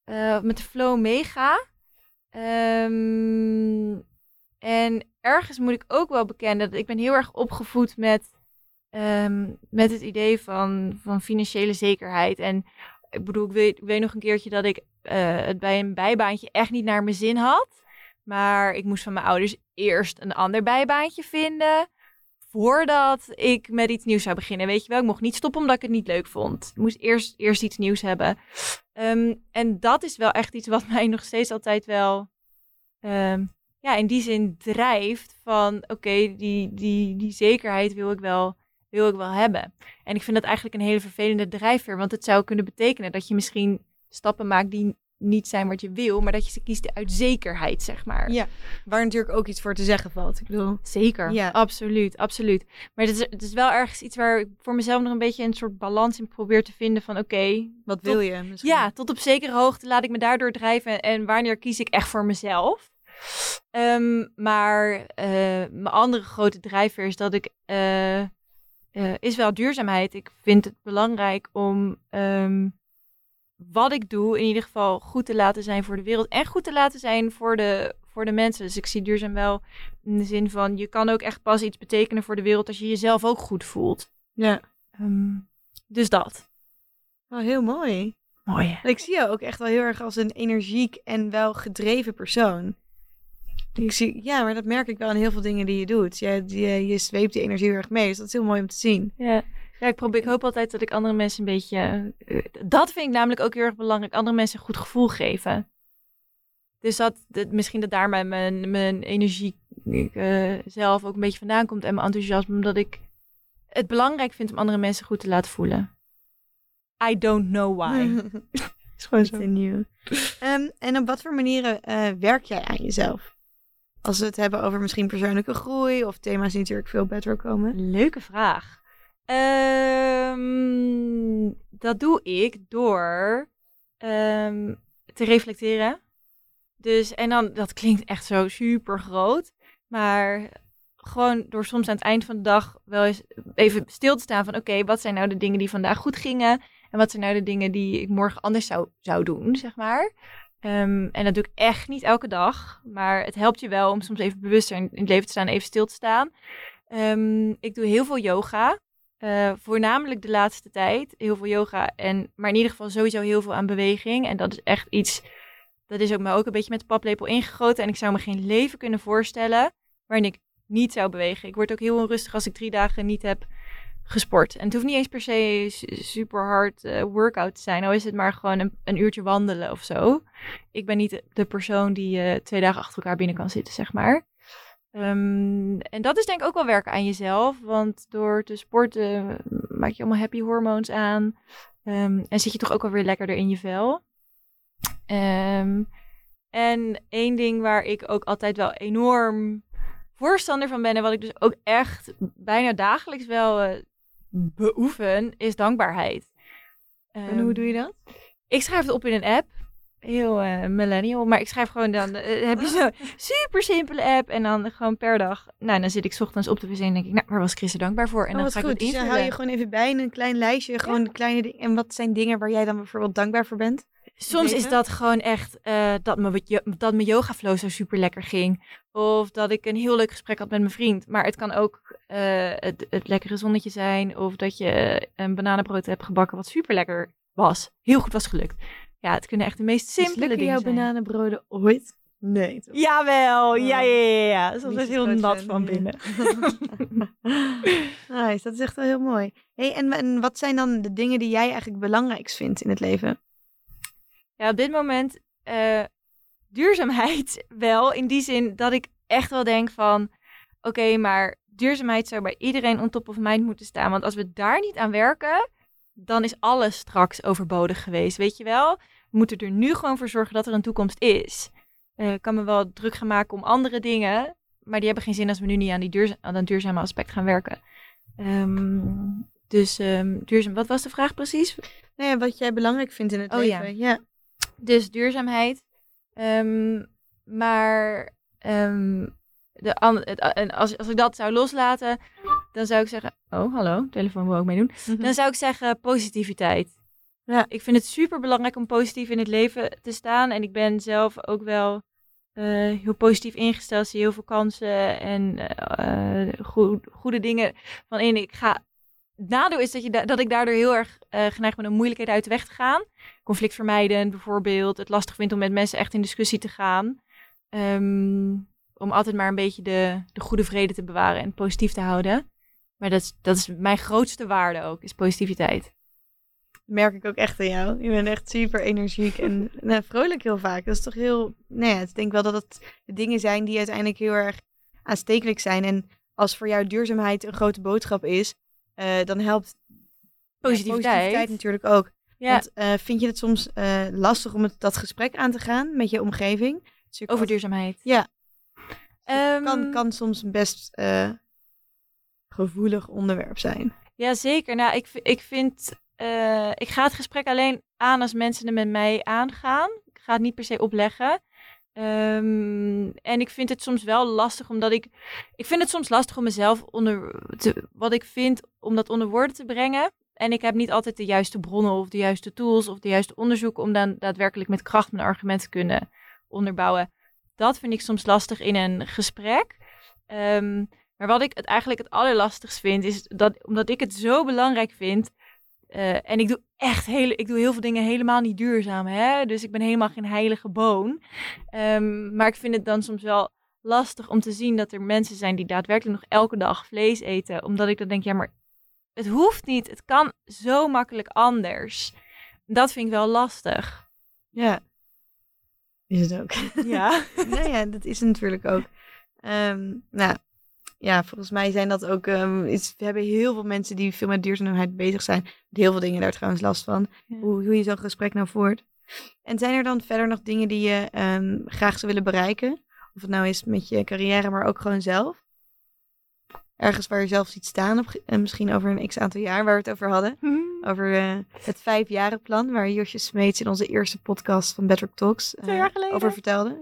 eh, met de flow meega. Ehm, en ergens moet ik ook wel bekennen dat ik ben heel erg opgevoed met, ehm, met het idee van, van financiële zekerheid. En ik bedoel, ik weet, ik weet nog een keertje dat ik eh, het bij een bijbaantje echt niet naar mijn zin had. Maar ik moest van mijn ouders eerst een ander bijbaantje vinden. Voordat ik met iets nieuws zou beginnen. Weet je wel, ik mocht niet stoppen omdat ik het niet leuk vond. Ik moest eerst, eerst iets nieuws hebben. Ehm, en dat is wel echt iets wat mij nog steeds altijd wel. ehm, ja, in die zin drijft van oké, die, die, die zekerheid wil ik, wel, wil ik wel hebben. En ik vind dat eigenlijk een hele vervelende drijfveer. Want het zou kunnen betekenen dat je misschien stappen maakt die niet zijn wat je wil, maar dat je ze kiest uit zekerheid, zeg maar. Ja, waar natuurlijk ook iets voor te zeggen valt. Ik bedoel, Zeker, Ja. absoluut, absoluut. Maar het is, het is wel ergens iets waar ik voor mezelf nog een beetje een soort balans in probeer te vinden van oké, wat Tot- wil je misschien? ja, tot op zekere hoogte laat ik me daardoor drijven en wanneer kies ik echt voor mezelf. Ehm, maar eh, mijn andere grote drijfveer is dat ik, eh, eh, is wel duurzaamheid. Ik vind het belangrijk om ehm, wat ik doe in ieder geval goed te laten zijn voor de wereld en goed te laten zijn voor de, voor de mensen. Dus ik zie duurzaam wel in de zin van je kan ook echt pas iets betekenen voor de wereld als je jezelf ook goed voelt. Ja. Ehm, dus dat. Oh, heel mooi. Mooi. hè? Ik zie jou ook echt wel heel erg als een energiek en wel gedreven persoon. Ik zie, ja, maar dat merk ik wel in heel veel dingen die je doet. Je, je, je zweept die energie heel erg mee. Dus dat is heel mooi om te zien. Ja. Ja, ik, probeer, ik hoop altijd dat ik andere mensen een beetje... eh, dat vind ik namelijk ook heel erg belangrijk. Andere mensen een goed gevoel geven. Dus dat, dat misschien dat daar mijn, mijn, energie eh, zelf ook een beetje vandaan komt. En mijn enthousiasme. Omdat ik het belangrijk vind om andere mensen goed te laten voelen. I don't know why. is gewoon zo. Continue. Ehm, en op wat voor manieren eh, werk jij aan jezelf? Als we het hebben over misschien persoonlijke groei of thema's die natuurlijk veel beter komen. Leuke vraag. Ehm, dat doe ik door ehm, te reflecteren. Dus, en dan, dat klinkt echt zo super groot. Maar gewoon door soms aan het eind van de dag wel eens even stil te staan van... Oké, wat zijn nou de dingen die vandaag goed gingen? En wat zijn nou de dingen die ik morgen anders zou, zou doen, zeg maar? Ehm, en dat doe ik echt niet elke dag. Maar het helpt je wel om soms even bewuster in het leven te staan, even stil te staan. Ik doe heel veel yoga. Eh, voornamelijk de laatste tijd. Heel veel yoga. En, maar in ieder geval sowieso heel veel aan beweging. En dat is echt iets. Dat is ook me ook een beetje met de paplepel ingegoten. En ik zou me geen leven kunnen voorstellen. waarin ik niet zou bewegen. Ik word ook heel onrustig als ik drie dagen niet heb gesport. En het hoeft niet eens per se su- super hard eh, workout te zijn. Al is het maar gewoon een, een uurtje wandelen of zo. Ik ben niet de persoon die eh, twee dagen achter elkaar binnen kan zitten, zeg maar. Ehm, en dat is denk ik ook wel werken aan jezelf. Want door te sporten maak je allemaal happy hormones aan. Ehm, en zit je toch ook alweer lekkerder in je vel. Ehm, en één ding waar ik ook altijd wel enorm voorstander van ben... en wat ik dus ook echt bijna dagelijks wel eh, beoefen, is dankbaarheid. En hoe doe je dat? Ik schrijf het op in een app. Heel eh, millennial. Maar ik schrijf gewoon dan... eh, heb je zo'n super simpele app. En dan gewoon per dag... Nou, dan zit ik 's ochtends op de wc en denk ik... Nou, waar was Chris er dankbaar voor? En En dan oh, ga ik het Dus dan invullen. hou je gewoon even bij in een klein lijstje. Gewoon de kleine dingen. En wat zijn dingen waar jij dan bijvoorbeeld dankbaar voor bent? Soms is dat gewoon echt eh, dat, me, dat mijn yoga flow zo super lekker ging. Of dat ik een heel leuk gesprek had met mijn vriend. Maar het kan ook het, het lekkere zonnetje zijn. Of dat je een bananenbrood hebt gebakken wat super lekker was. Heel goed was gelukt. Ja, het kunnen echt de meest simpele dingen jouw zijn. bananenbroden ooit? Nee. toch? Jawel, ja, ja, ja, ja. Soms is heel nat van binnen. nice, dat is echt wel heel mooi. Hey, en, en wat zijn dan de dingen die jij eigenlijk belangrijkst vindt in het leven? Ja, op dit moment eh, duurzaamheid wel. In die zin dat ik echt wel denk van... Oké, maar duurzaamheid zou bij iedereen on top of mind moeten staan. Want als we daar niet aan werken... dan is alles straks overbodig geweest. Weet je wel? We moeten er nu gewoon voor zorgen dat er een toekomst is. Eh, ik kan me wel druk gaan maken om andere dingen... maar die hebben geen zin als we nu niet aan, die duurza- aan dat duurzame aspect gaan werken. Ehm, dus ehm, duurzaam... Wat was de vraag precies? Nou ja, wat jij belangrijk vindt in het Oh, ja. leven. Ja. Dus duurzaamheid. Ehm, maar de, het, en als, als ik dat zou loslaten, dan zou ik zeggen... Oh, hallo, telefoon wil ook meedoen. Dan zou ik zeggen positiviteit. Ja. Ik vind het super belangrijk om positief in het leven te staan. En ik ben zelf ook wel eh, heel positief ingesteld. Zie heel veel kansen en goed, goede dingen van in. Ik ga. Het nadeel is dat, je da- dat ik daardoor heel erg geneigd ben om moeilijkheden uit de weg te gaan. Conflict vermijden bijvoorbeeld. Het lastig vind om met mensen echt in discussie te gaan. Ehm, om altijd maar een beetje de, de goede vrede te bewaren en positief te houden. Maar dat is, dat is mijn grootste waarde ook, is positiviteit. merk ik ook echt aan jou. Je bent echt super energiek en nou, vrolijk heel vaak. Dat is toch heel... Nou ja, ik denk wel dat het de dingen zijn die uiteindelijk heel erg aanstekelijk zijn. En als voor jou duurzaamheid een grote boodschap is, eh, dan helpt ja, Positiviteit. natuurlijk ook. Ja, Want eh, vind je het soms eh, lastig om het, dat gesprek aan te gaan met je omgeving? Over duurzaamheid. Ja. Ehm, kan, kan soms best gevoelig onderwerp zijn. Ja, zeker. Nou, ik, ik vind... eh, ik ga het gesprek alleen aan als mensen er met mij aangaan. Ik ga het niet per se opleggen. Ehm, en ik vind het soms wel lastig, omdat ik... Ik vind het soms lastig om mezelf onder... Wat ik vind, om dat onder woorden te brengen. En ik heb niet altijd de juiste bronnen of de juiste tools of de juiste onderzoeken om dan daadwerkelijk met kracht mijn argument te kunnen onderbouwen. Dat vind ik soms lastig in een gesprek. Ehm, maar wat ik het eigenlijk het allerlastigst vind, is dat omdat ik het zo belangrijk vind. eh, en ik doe echt hele, ik doe heel veel dingen helemaal niet duurzaam, hè? Dus ik ben helemaal geen heilige boon. Ehm, maar ik vind het dan soms wel lastig om te zien dat er mensen zijn die daadwerkelijk nog elke dag vlees eten. Omdat ik dan denk, ja, maar het hoeft niet. Het kan zo makkelijk anders. Dat vind ik wel lastig. Ja. Is het ook. Ja. nou ja, dat is het natuurlijk ook. Ehm, nou, ja, volgens mij zijn dat ook... ehm, is, we hebben heel veel mensen die veel met duurzaamheid bezig zijn. Heel veel dingen daar trouwens last van. Ja. Hoe, hoe je zo'n gesprek nou voert. En zijn er dan verder nog dingen die je ehm, graag zou willen bereiken? Of het nou is met je carrière, maar ook gewoon zelf? Ergens waar je zelf ziet staan, op, en misschien over een x aantal jaar waar we het over hadden. Over eh, het vijfjarenplan, waar Josje Smeets in onze eerste podcast van Bedrock Talks eh, over vertelde.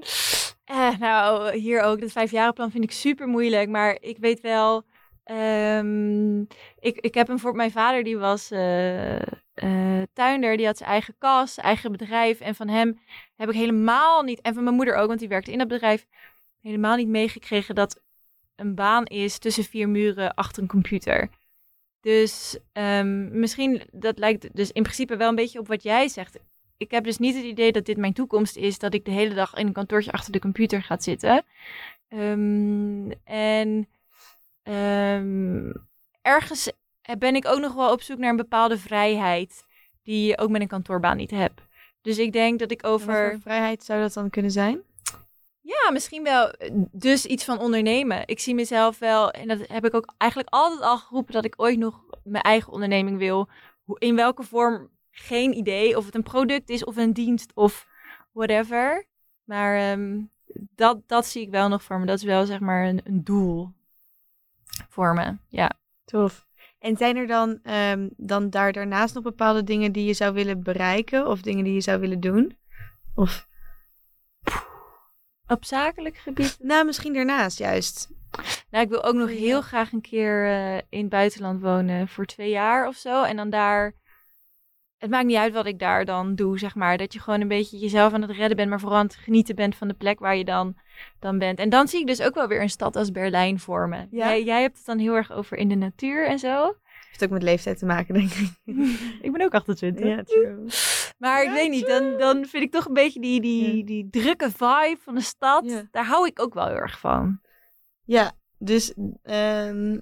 Eh, nou, hier ook. Dat vijfjarenplan vind ik super moeilijk. Maar ik weet wel. ehm, ik, ik heb hem voor mijn vader, die was eh, tuinder. Die had zijn eigen kas, eigen bedrijf. En van hem heb ik helemaal niet. En van mijn moeder ook, want die werkte in dat bedrijf. Helemaal niet meegekregen dat een baan is tussen vier muren achter een computer. Dus ehm, misschien, dat lijkt dus in principe wel een beetje op wat jij zegt ik heb dus niet het idee dat dit mijn toekomst is, dat ik de hele dag in een kantoortje achter de computer ga zitten. Ehm, en ehm, ergens ben ik ook nog wel op zoek naar een bepaalde vrijheid die je ook met een kantoorbaan niet hebt. Dus ik denk dat ik Wat over. vrijheid zou dat dan kunnen zijn? Ja, misschien wel. eh, Dus iets van ondernemen. Ik zie mezelf wel, en dat heb ik ook eigenlijk altijd al geroepen, dat ik ooit nog mijn eigen onderneming wil. In welke vorm, geen idee. Of het een product is of een dienst of whatever. Maar ehm, dat, dat zie ik wel nog voor me. Dat is wel zeg maar een, een doel voor me. Ja. Tof. En zijn er dan, ehm, dan daar daarnaast nog bepaalde dingen die je zou willen bereiken? Of dingen die je zou willen doen? Of, Op zakelijk gebied. nou, misschien daarnaast juist. Nou, ik wil ook nog heel graag een keer eh, in het buitenland wonen voor twee jaar of zo. En dan daar. Het maakt niet uit wat ik daar dan doe, zeg maar. Dat je gewoon een beetje jezelf aan het redden bent, maar vooral aan het genieten bent van de plek waar je dan, dan bent. En dan zie ik dus ook wel weer een stad als Berlijn voor me. Ja? Jij, jij hebt het dan heel erg over in de natuur en zo. Heeft ook met leeftijd te maken, denk ik. ik ben ook 28. ja, true. Maar ik weet niet, dan, dan vind ik toch een beetje die, die, Ja. die drukke vibe van de stad. Ja. Daar hou ik ook wel heel erg van. Ja, dus, ehm,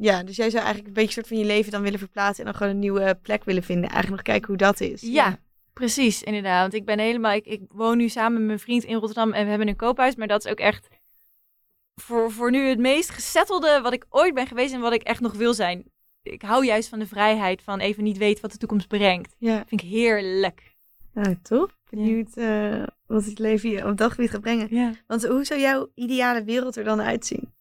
ja, dus jij zou eigenlijk een beetje soort van je leven dan willen verplaatsen en dan gewoon een nieuwe plek willen vinden. Eigenlijk nog kijken hoe dat is. Ja, precies, inderdaad. Want ik ben helemaal, ik, ik woon nu samen met mijn vriend in Rotterdam en we hebben een koophuis, maar dat is ook echt voor, voor nu het meest gesettelde wat ik ooit ben geweest en wat ik echt nog wil zijn. Ik hou juist van de vrijheid van even niet weten wat de toekomst brengt. Ja, Vind ik heerlijk. nou top. Benieuwd eh, wat het leven je op dat gebied gaat brengen. Ja. Want hoe zou jouw ideale wereld er dan uitzien?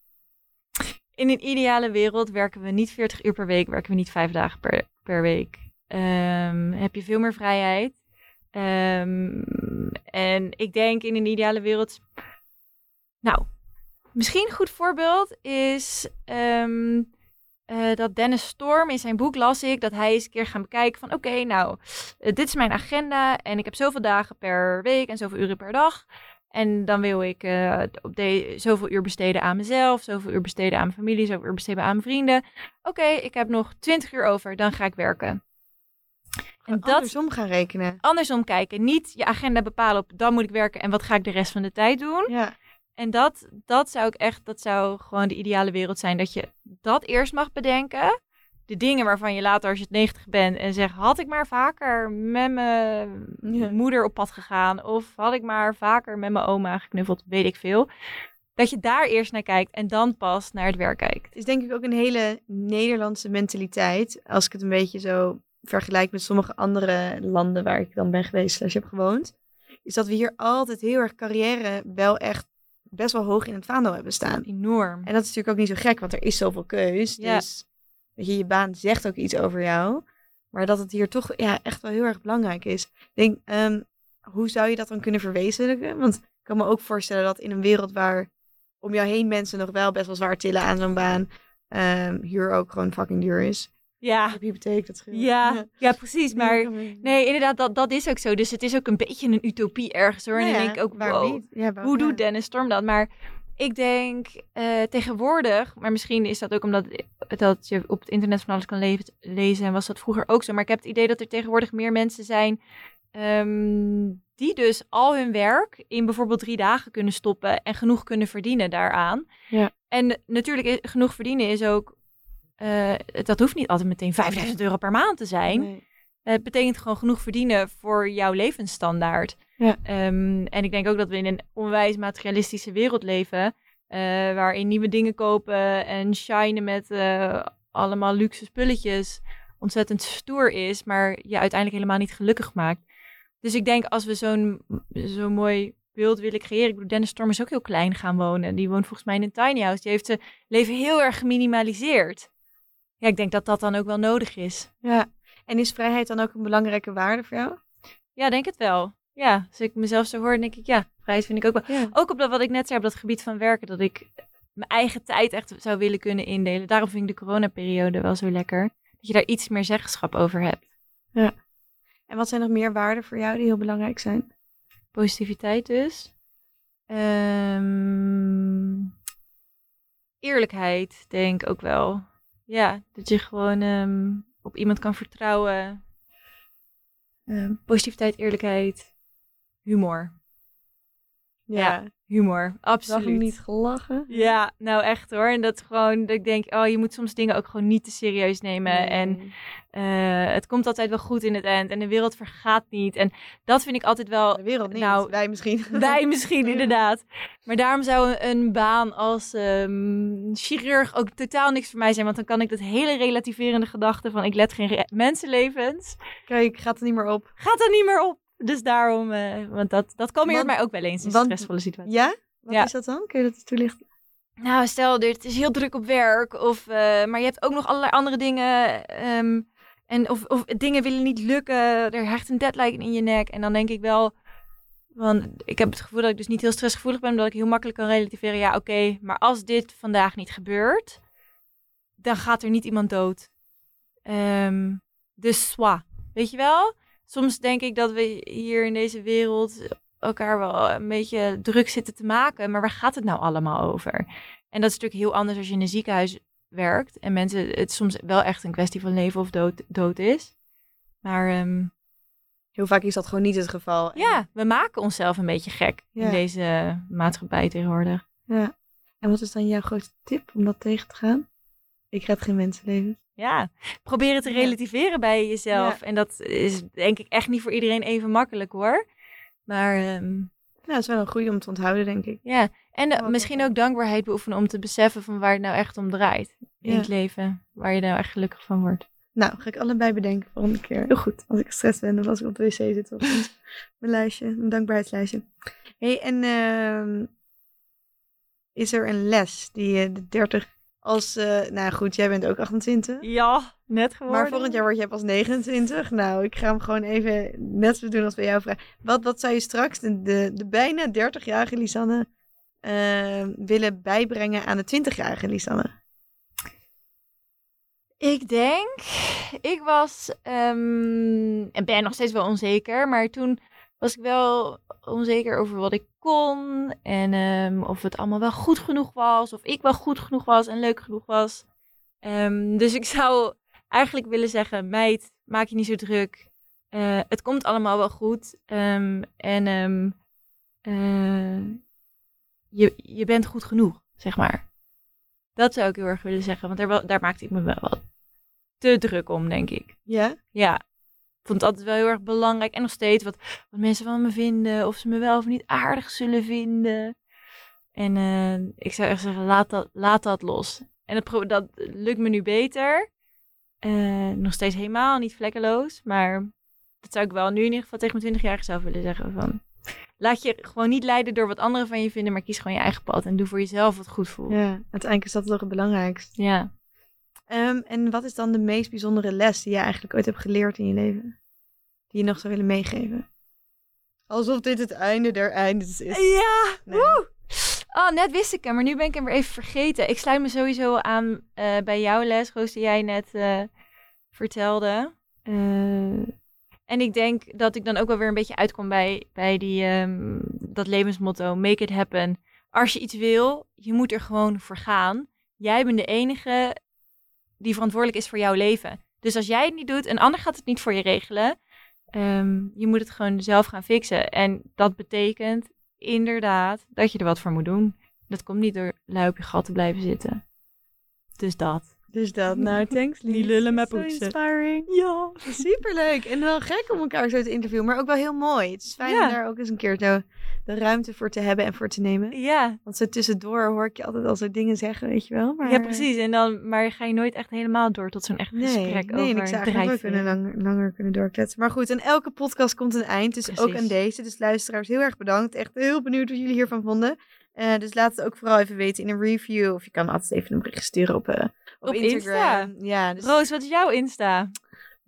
In een ideale wereld werken we niet 40 uur per week, werken we niet vijf dagen per, per week. Ehm, heb je veel meer vrijheid. Ehm, en ik denk in een ideale wereld. Nou, misschien een goed voorbeeld is. ehm, eh, dat Dennis Storm in zijn boek las ik dat hij eens een keer gaan bekijken van oké, nou, eh, dit is mijn agenda en ik heb zoveel dagen per week en zoveel uren per dag. En dan wil ik eh, op de, zoveel uur besteden aan mezelf, zoveel uur besteden aan mijn familie, zoveel uur besteden aan mijn vrienden. Oké, ik heb nog 20 uur over, dan ga ik werken. En dat... Andersom gaan rekenen. Andersom kijken. Niet je agenda bepalen op dan moet ik werken en wat ga ik de rest van de tijd doen. Ja. En dat, dat zou ik echt, dat zou gewoon de ideale wereld zijn. Dat je dat eerst mag bedenken. De dingen waarvan je later, als je het 90 bent en zegt: had ik maar vaker met mijn moeder op pad gegaan. Of had ik maar vaker met mijn oma geknuffeld, weet ik veel. Dat je daar eerst naar kijkt en dan pas naar het werk kijkt. Het is denk ik ook een hele Nederlandse mentaliteit. Als ik het een beetje zo vergelijk met sommige andere landen waar ik dan ben geweest, als je hebt gewoond. Is dat we hier altijd heel erg carrière wel echt best wel hoog in het vaandel hebben staan. Enorm. En dat is natuurlijk ook niet zo gek, want er is zoveel keus. Ja. Dus weet je, je baan zegt ook iets over jou. Maar dat het hier toch ja, echt wel heel erg belangrijk is. Ik denk, um, hoe zou je dat dan kunnen verwezenlijken? Want ik kan me ook voorstellen dat in een wereld waar om jou heen mensen nog wel best wel zwaar tillen aan zo'n baan, um, hier ook gewoon fucking duur is. Ja. De hypotheek, dat scheelt. Ja, ja, precies. Maar nee, inderdaad, dat, dat is ook zo. Dus het is ook een beetje een utopie ergens hoor. en nou dan denk ik ook, wow, ja, hoe doet Dennis Storm dat? Maar ik denk uh, tegenwoordig, maar misschien is dat ook omdat dat je op het internet van alles kan lezen en was dat vroeger ook zo. Maar ik heb het idee dat er tegenwoordig meer mensen zijn um, die dus al hun werk in bijvoorbeeld drie dagen kunnen stoppen en genoeg kunnen verdienen daaraan. Ja. En natuurlijk, genoeg verdienen is ook uh, dat hoeft niet altijd meteen 5000 euro per maand te zijn. Nee. Het betekent gewoon genoeg verdienen voor jouw levensstandaard. Ja. Um, en ik denk ook dat we in een onwijs materialistische wereld leven. Uh, waarin nieuwe dingen kopen en shinen met uh, allemaal luxe spulletjes ontzettend stoer is, maar je uiteindelijk helemaal niet gelukkig maakt. Dus ik denk als we zo'n zo'n mooi beeld willen creëren. Ik bedoel, Dennis Storm is ook heel klein gaan wonen. Die woont volgens mij in een tiny house. Die heeft zijn leven heel erg geminimaliseerd ja, ik denk dat dat dan ook wel nodig is. Ja. En is vrijheid dan ook een belangrijke waarde voor jou? Ja, denk het wel. Ja, als ik mezelf zo hoor, denk ik, ja, vrijheid vind ik ook wel. Ook op dat wat ik net zei, op dat gebied van werken, dat ik mijn eigen tijd echt zou willen kunnen indelen. Daarom vind ik de coronaperiode wel zo lekker. Dat je daar iets meer zeggenschap over hebt. Ja. En wat zijn nog meer waarden voor jou die heel belangrijk zijn? Positiviteit dus. Um, eerlijkheid, denk ik ook wel. Ja, dat je gewoon um, op iemand kan vertrouwen. Um, positiviteit, eerlijkheid, humor. Ja, ja humor. Absoluut. Zag niet gelachen? Ja, nou echt hoor. En dat gewoon, dat ik denk, oh, je moet soms dingen ook gewoon niet te serieus nemen. En uh, het komt altijd wel goed in het eind. En de wereld vergaat niet. En dat vind ik altijd wel... De wereld niet, nou, wij misschien. Wij misschien, inderdaad. Maar daarom zou een, baan als um, chirurg ook totaal niks voor mij zijn. Want dan kan ik dat hele relativerende gedachte van... ik let geen mensenlevens. Kijk, gaat er niet meer op. Gaat er niet meer op. Dus daarom, uh, want dat, dat er mij ook wel eens in want, stressvolle situaties. Ja? Wat ja. is dat dan? Kun je dat toelichten? Nou, stel, het is heel druk op werk, of, uh, maar je hebt ook nog allerlei andere dingen. Um, en of, of dingen willen niet lukken, er hecht een deadline in je nek. En dan denk ik wel, want ik heb het gevoel dat ik dus niet heel stressgevoelig ben, omdat ik heel makkelijk kan relativeren. Ja, oké, okay, maar als dit vandaag niet gebeurt, dan gaat er niet iemand dood. Um, dus swa, weet je wel? Soms denk ik dat we hier in deze wereld elkaar wel een beetje druk zitten te maken. Maar waar gaat het nou allemaal over? En dat is natuurlijk heel anders als je in een ziekenhuis werkt. En mensen, het soms wel echt een kwestie van leven of dood, dood is. Maar um, heel vaak is dat gewoon niet het geval. Ja, we maken onszelf een beetje gek in deze maatschappij tegenwoordig. Ja. En wat is dan jouw grootste tip om dat tegen te gaan? Ik red geen mensenlevens. Ja, proberen te relativeren bij jezelf. En dat is denk ik echt niet voor iedereen even makkelijk hoor. Maar... Um, ja, het is wel een goede om te onthouden, denk ik. Ja, en misschien ook dankbaarheid beoefenen om te beseffen van waar het nou echt om draait in het leven. Waar je nou echt gelukkig van wordt. Nou, ga ik allebei bedenken volgende keer. Heel goed. Als ik gestrest ben of als ik op de wc zit. Of mijn lijstje, een dankbaarheidslijstje. hey, en uh, is er een les die je de 30 als, uh, nou goed, jij bent ook 28. Ja, net geworden. Maar volgend jaar word jij pas 29. Nou, ik ga hem gewoon even net zo doen als bij jou vragen. Wat, wat zou je straks, de, de, de bijna 30-jarige Lisanne, uh, willen bijbrengen aan de 20-jarige Lisanne? Ik denk, ik was ehm, en ben nog steeds wel onzeker, maar toen was ik wel onzeker over wat ik kon en ehm, of het allemaal wel goed genoeg was, of ik wel goed genoeg was en leuk genoeg was. Ehm, dus ik zou eigenlijk willen zeggen, meid, maak je niet zo druk. Eh, het komt allemaal wel goed. Ehm, en eh, je, je bent goed genoeg, zeg maar. Dat zou ik heel erg willen zeggen, want daar, wel- daar maakte ik me wel wat te druk om, denk ik. Ja? Ja, vond het altijd wel heel erg belangrijk. En nog steeds wat, wat mensen van me vinden. Of ze me wel of niet aardig zullen vinden. En eh, ik zou echt zeggen, laat dat, laat dat los. En dat, dat lukt me nu beter. Eh, nog steeds helemaal niet vlekkeloos. Maar dat zou ik wel nu in ieder geval tegen mijn 20-jarige zelf willen zeggen. Van, laat je gewoon niet leiden door wat anderen van je vinden. Maar kies gewoon je eigen pad. En doe voor jezelf wat goed voelt. Ja, uiteindelijk is dat toch het belangrijkste. ja. Ehm, en wat is dan de meest bijzondere les die je eigenlijk ooit hebt geleerd in je leven? Die je nog zou willen meegeven? Alsof dit het einde der eindes is. Ja, Nee. Oh, net wist ik hem, maar nu ben ik hem weer even vergeten. Ik sluit me sowieso aan eh, bij jouw les, Roos, die jij net eh, vertelde. Eh, en ik denk dat ik dan ook wel weer een beetje uitkom bij, bij die, ehm, dat levensmotto, make it happen. Als je iets wil, je moet er gewoon voor gaan. Jij bent de enige die verantwoordelijk is voor jouw leven. Dus als jij het niet doet, een ander gaat het niet voor je regelen. Ehm, je moet het gewoon zelf gaan fixen. En dat betekent inderdaad dat je er wat voor moet doen. Dat komt niet door lui op je gat te blijven zitten. Dus dat. Dus dat, nou, thanks Lies. Niet lullen, poetsen. inspiring. Ja. Superleuk. En wel gek om elkaar zo te interviewen, maar ook wel heel mooi. Het is fijn Ja. om daar ook eens een keer zo de ruimte voor te hebben en voor te nemen. Ja, Want zo tussendoor hoor ik je altijd al zo dingen zeggen, weet je wel. Maar, ja, precies. En dan, maar ga je nooit echt helemaal door tot zo'n echt Nee, gesprek nee, en over ik zou eigenlijk kunnen langer, langer kunnen doorkletsen. Maar goed, aan elke podcast komt een eind. Dus ook aan deze. Dus luisteraars, heel erg bedankt. Echt heel benieuwd wat jullie hiervan vonden. Eh, dus laat het ook vooral even weten in een review. Of je kan altijd even een bericht sturen op, eh, op, Op Instagram. Ja, dus Roos, wat is jouw Insta?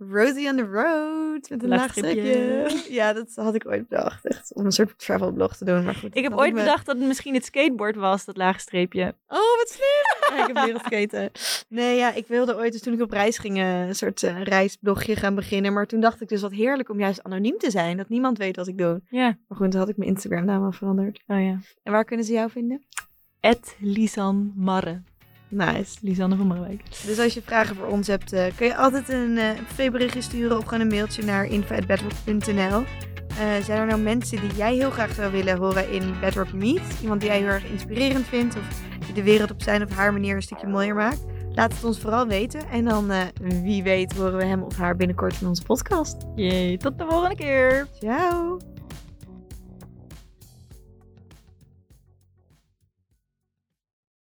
Rosie on the road. Met een laag streepje. Ja, dat had ik ooit bedacht. Echt, om een soort travelblog te doen. Maar goed, Ik heb ooit me- bedacht dat het misschien het skateboard was, dat lage streepje. Oh, wat slim! Ja, ik heb leren skaten. Nee, ja, ik wilde ooit, dus toen ik op reis ging, eh, een soort eh, reisblogje gaan beginnen. Maar toen dacht ik dus wat heerlijk om juist anoniem te zijn. Dat niemand weet wat ik doe. Ja. Maar goed, toen had ik mijn Instagram naam al veranderd. Oh ja. En waar kunnen ze jou vinden? Lisan Marre. Nice. Lisanne van Marwijk. Dus als je vragen voor ons hebt, eh, kun je altijd een eh privéberichtje sturen of gewoon een mailtje naar info.bedrock.nl. Eh zijn er nou mensen die jij heel graag zou willen horen in Bedrock Meet? Iemand die jij heel erg inspirerend vindt of die de wereld op zijn of haar manier een stukje mooier maakt? Laat het ons vooral weten. En dan, wie weet, horen we hem of haar binnenkort in onze podcast. Jee, tot de volgende keer. Ciao!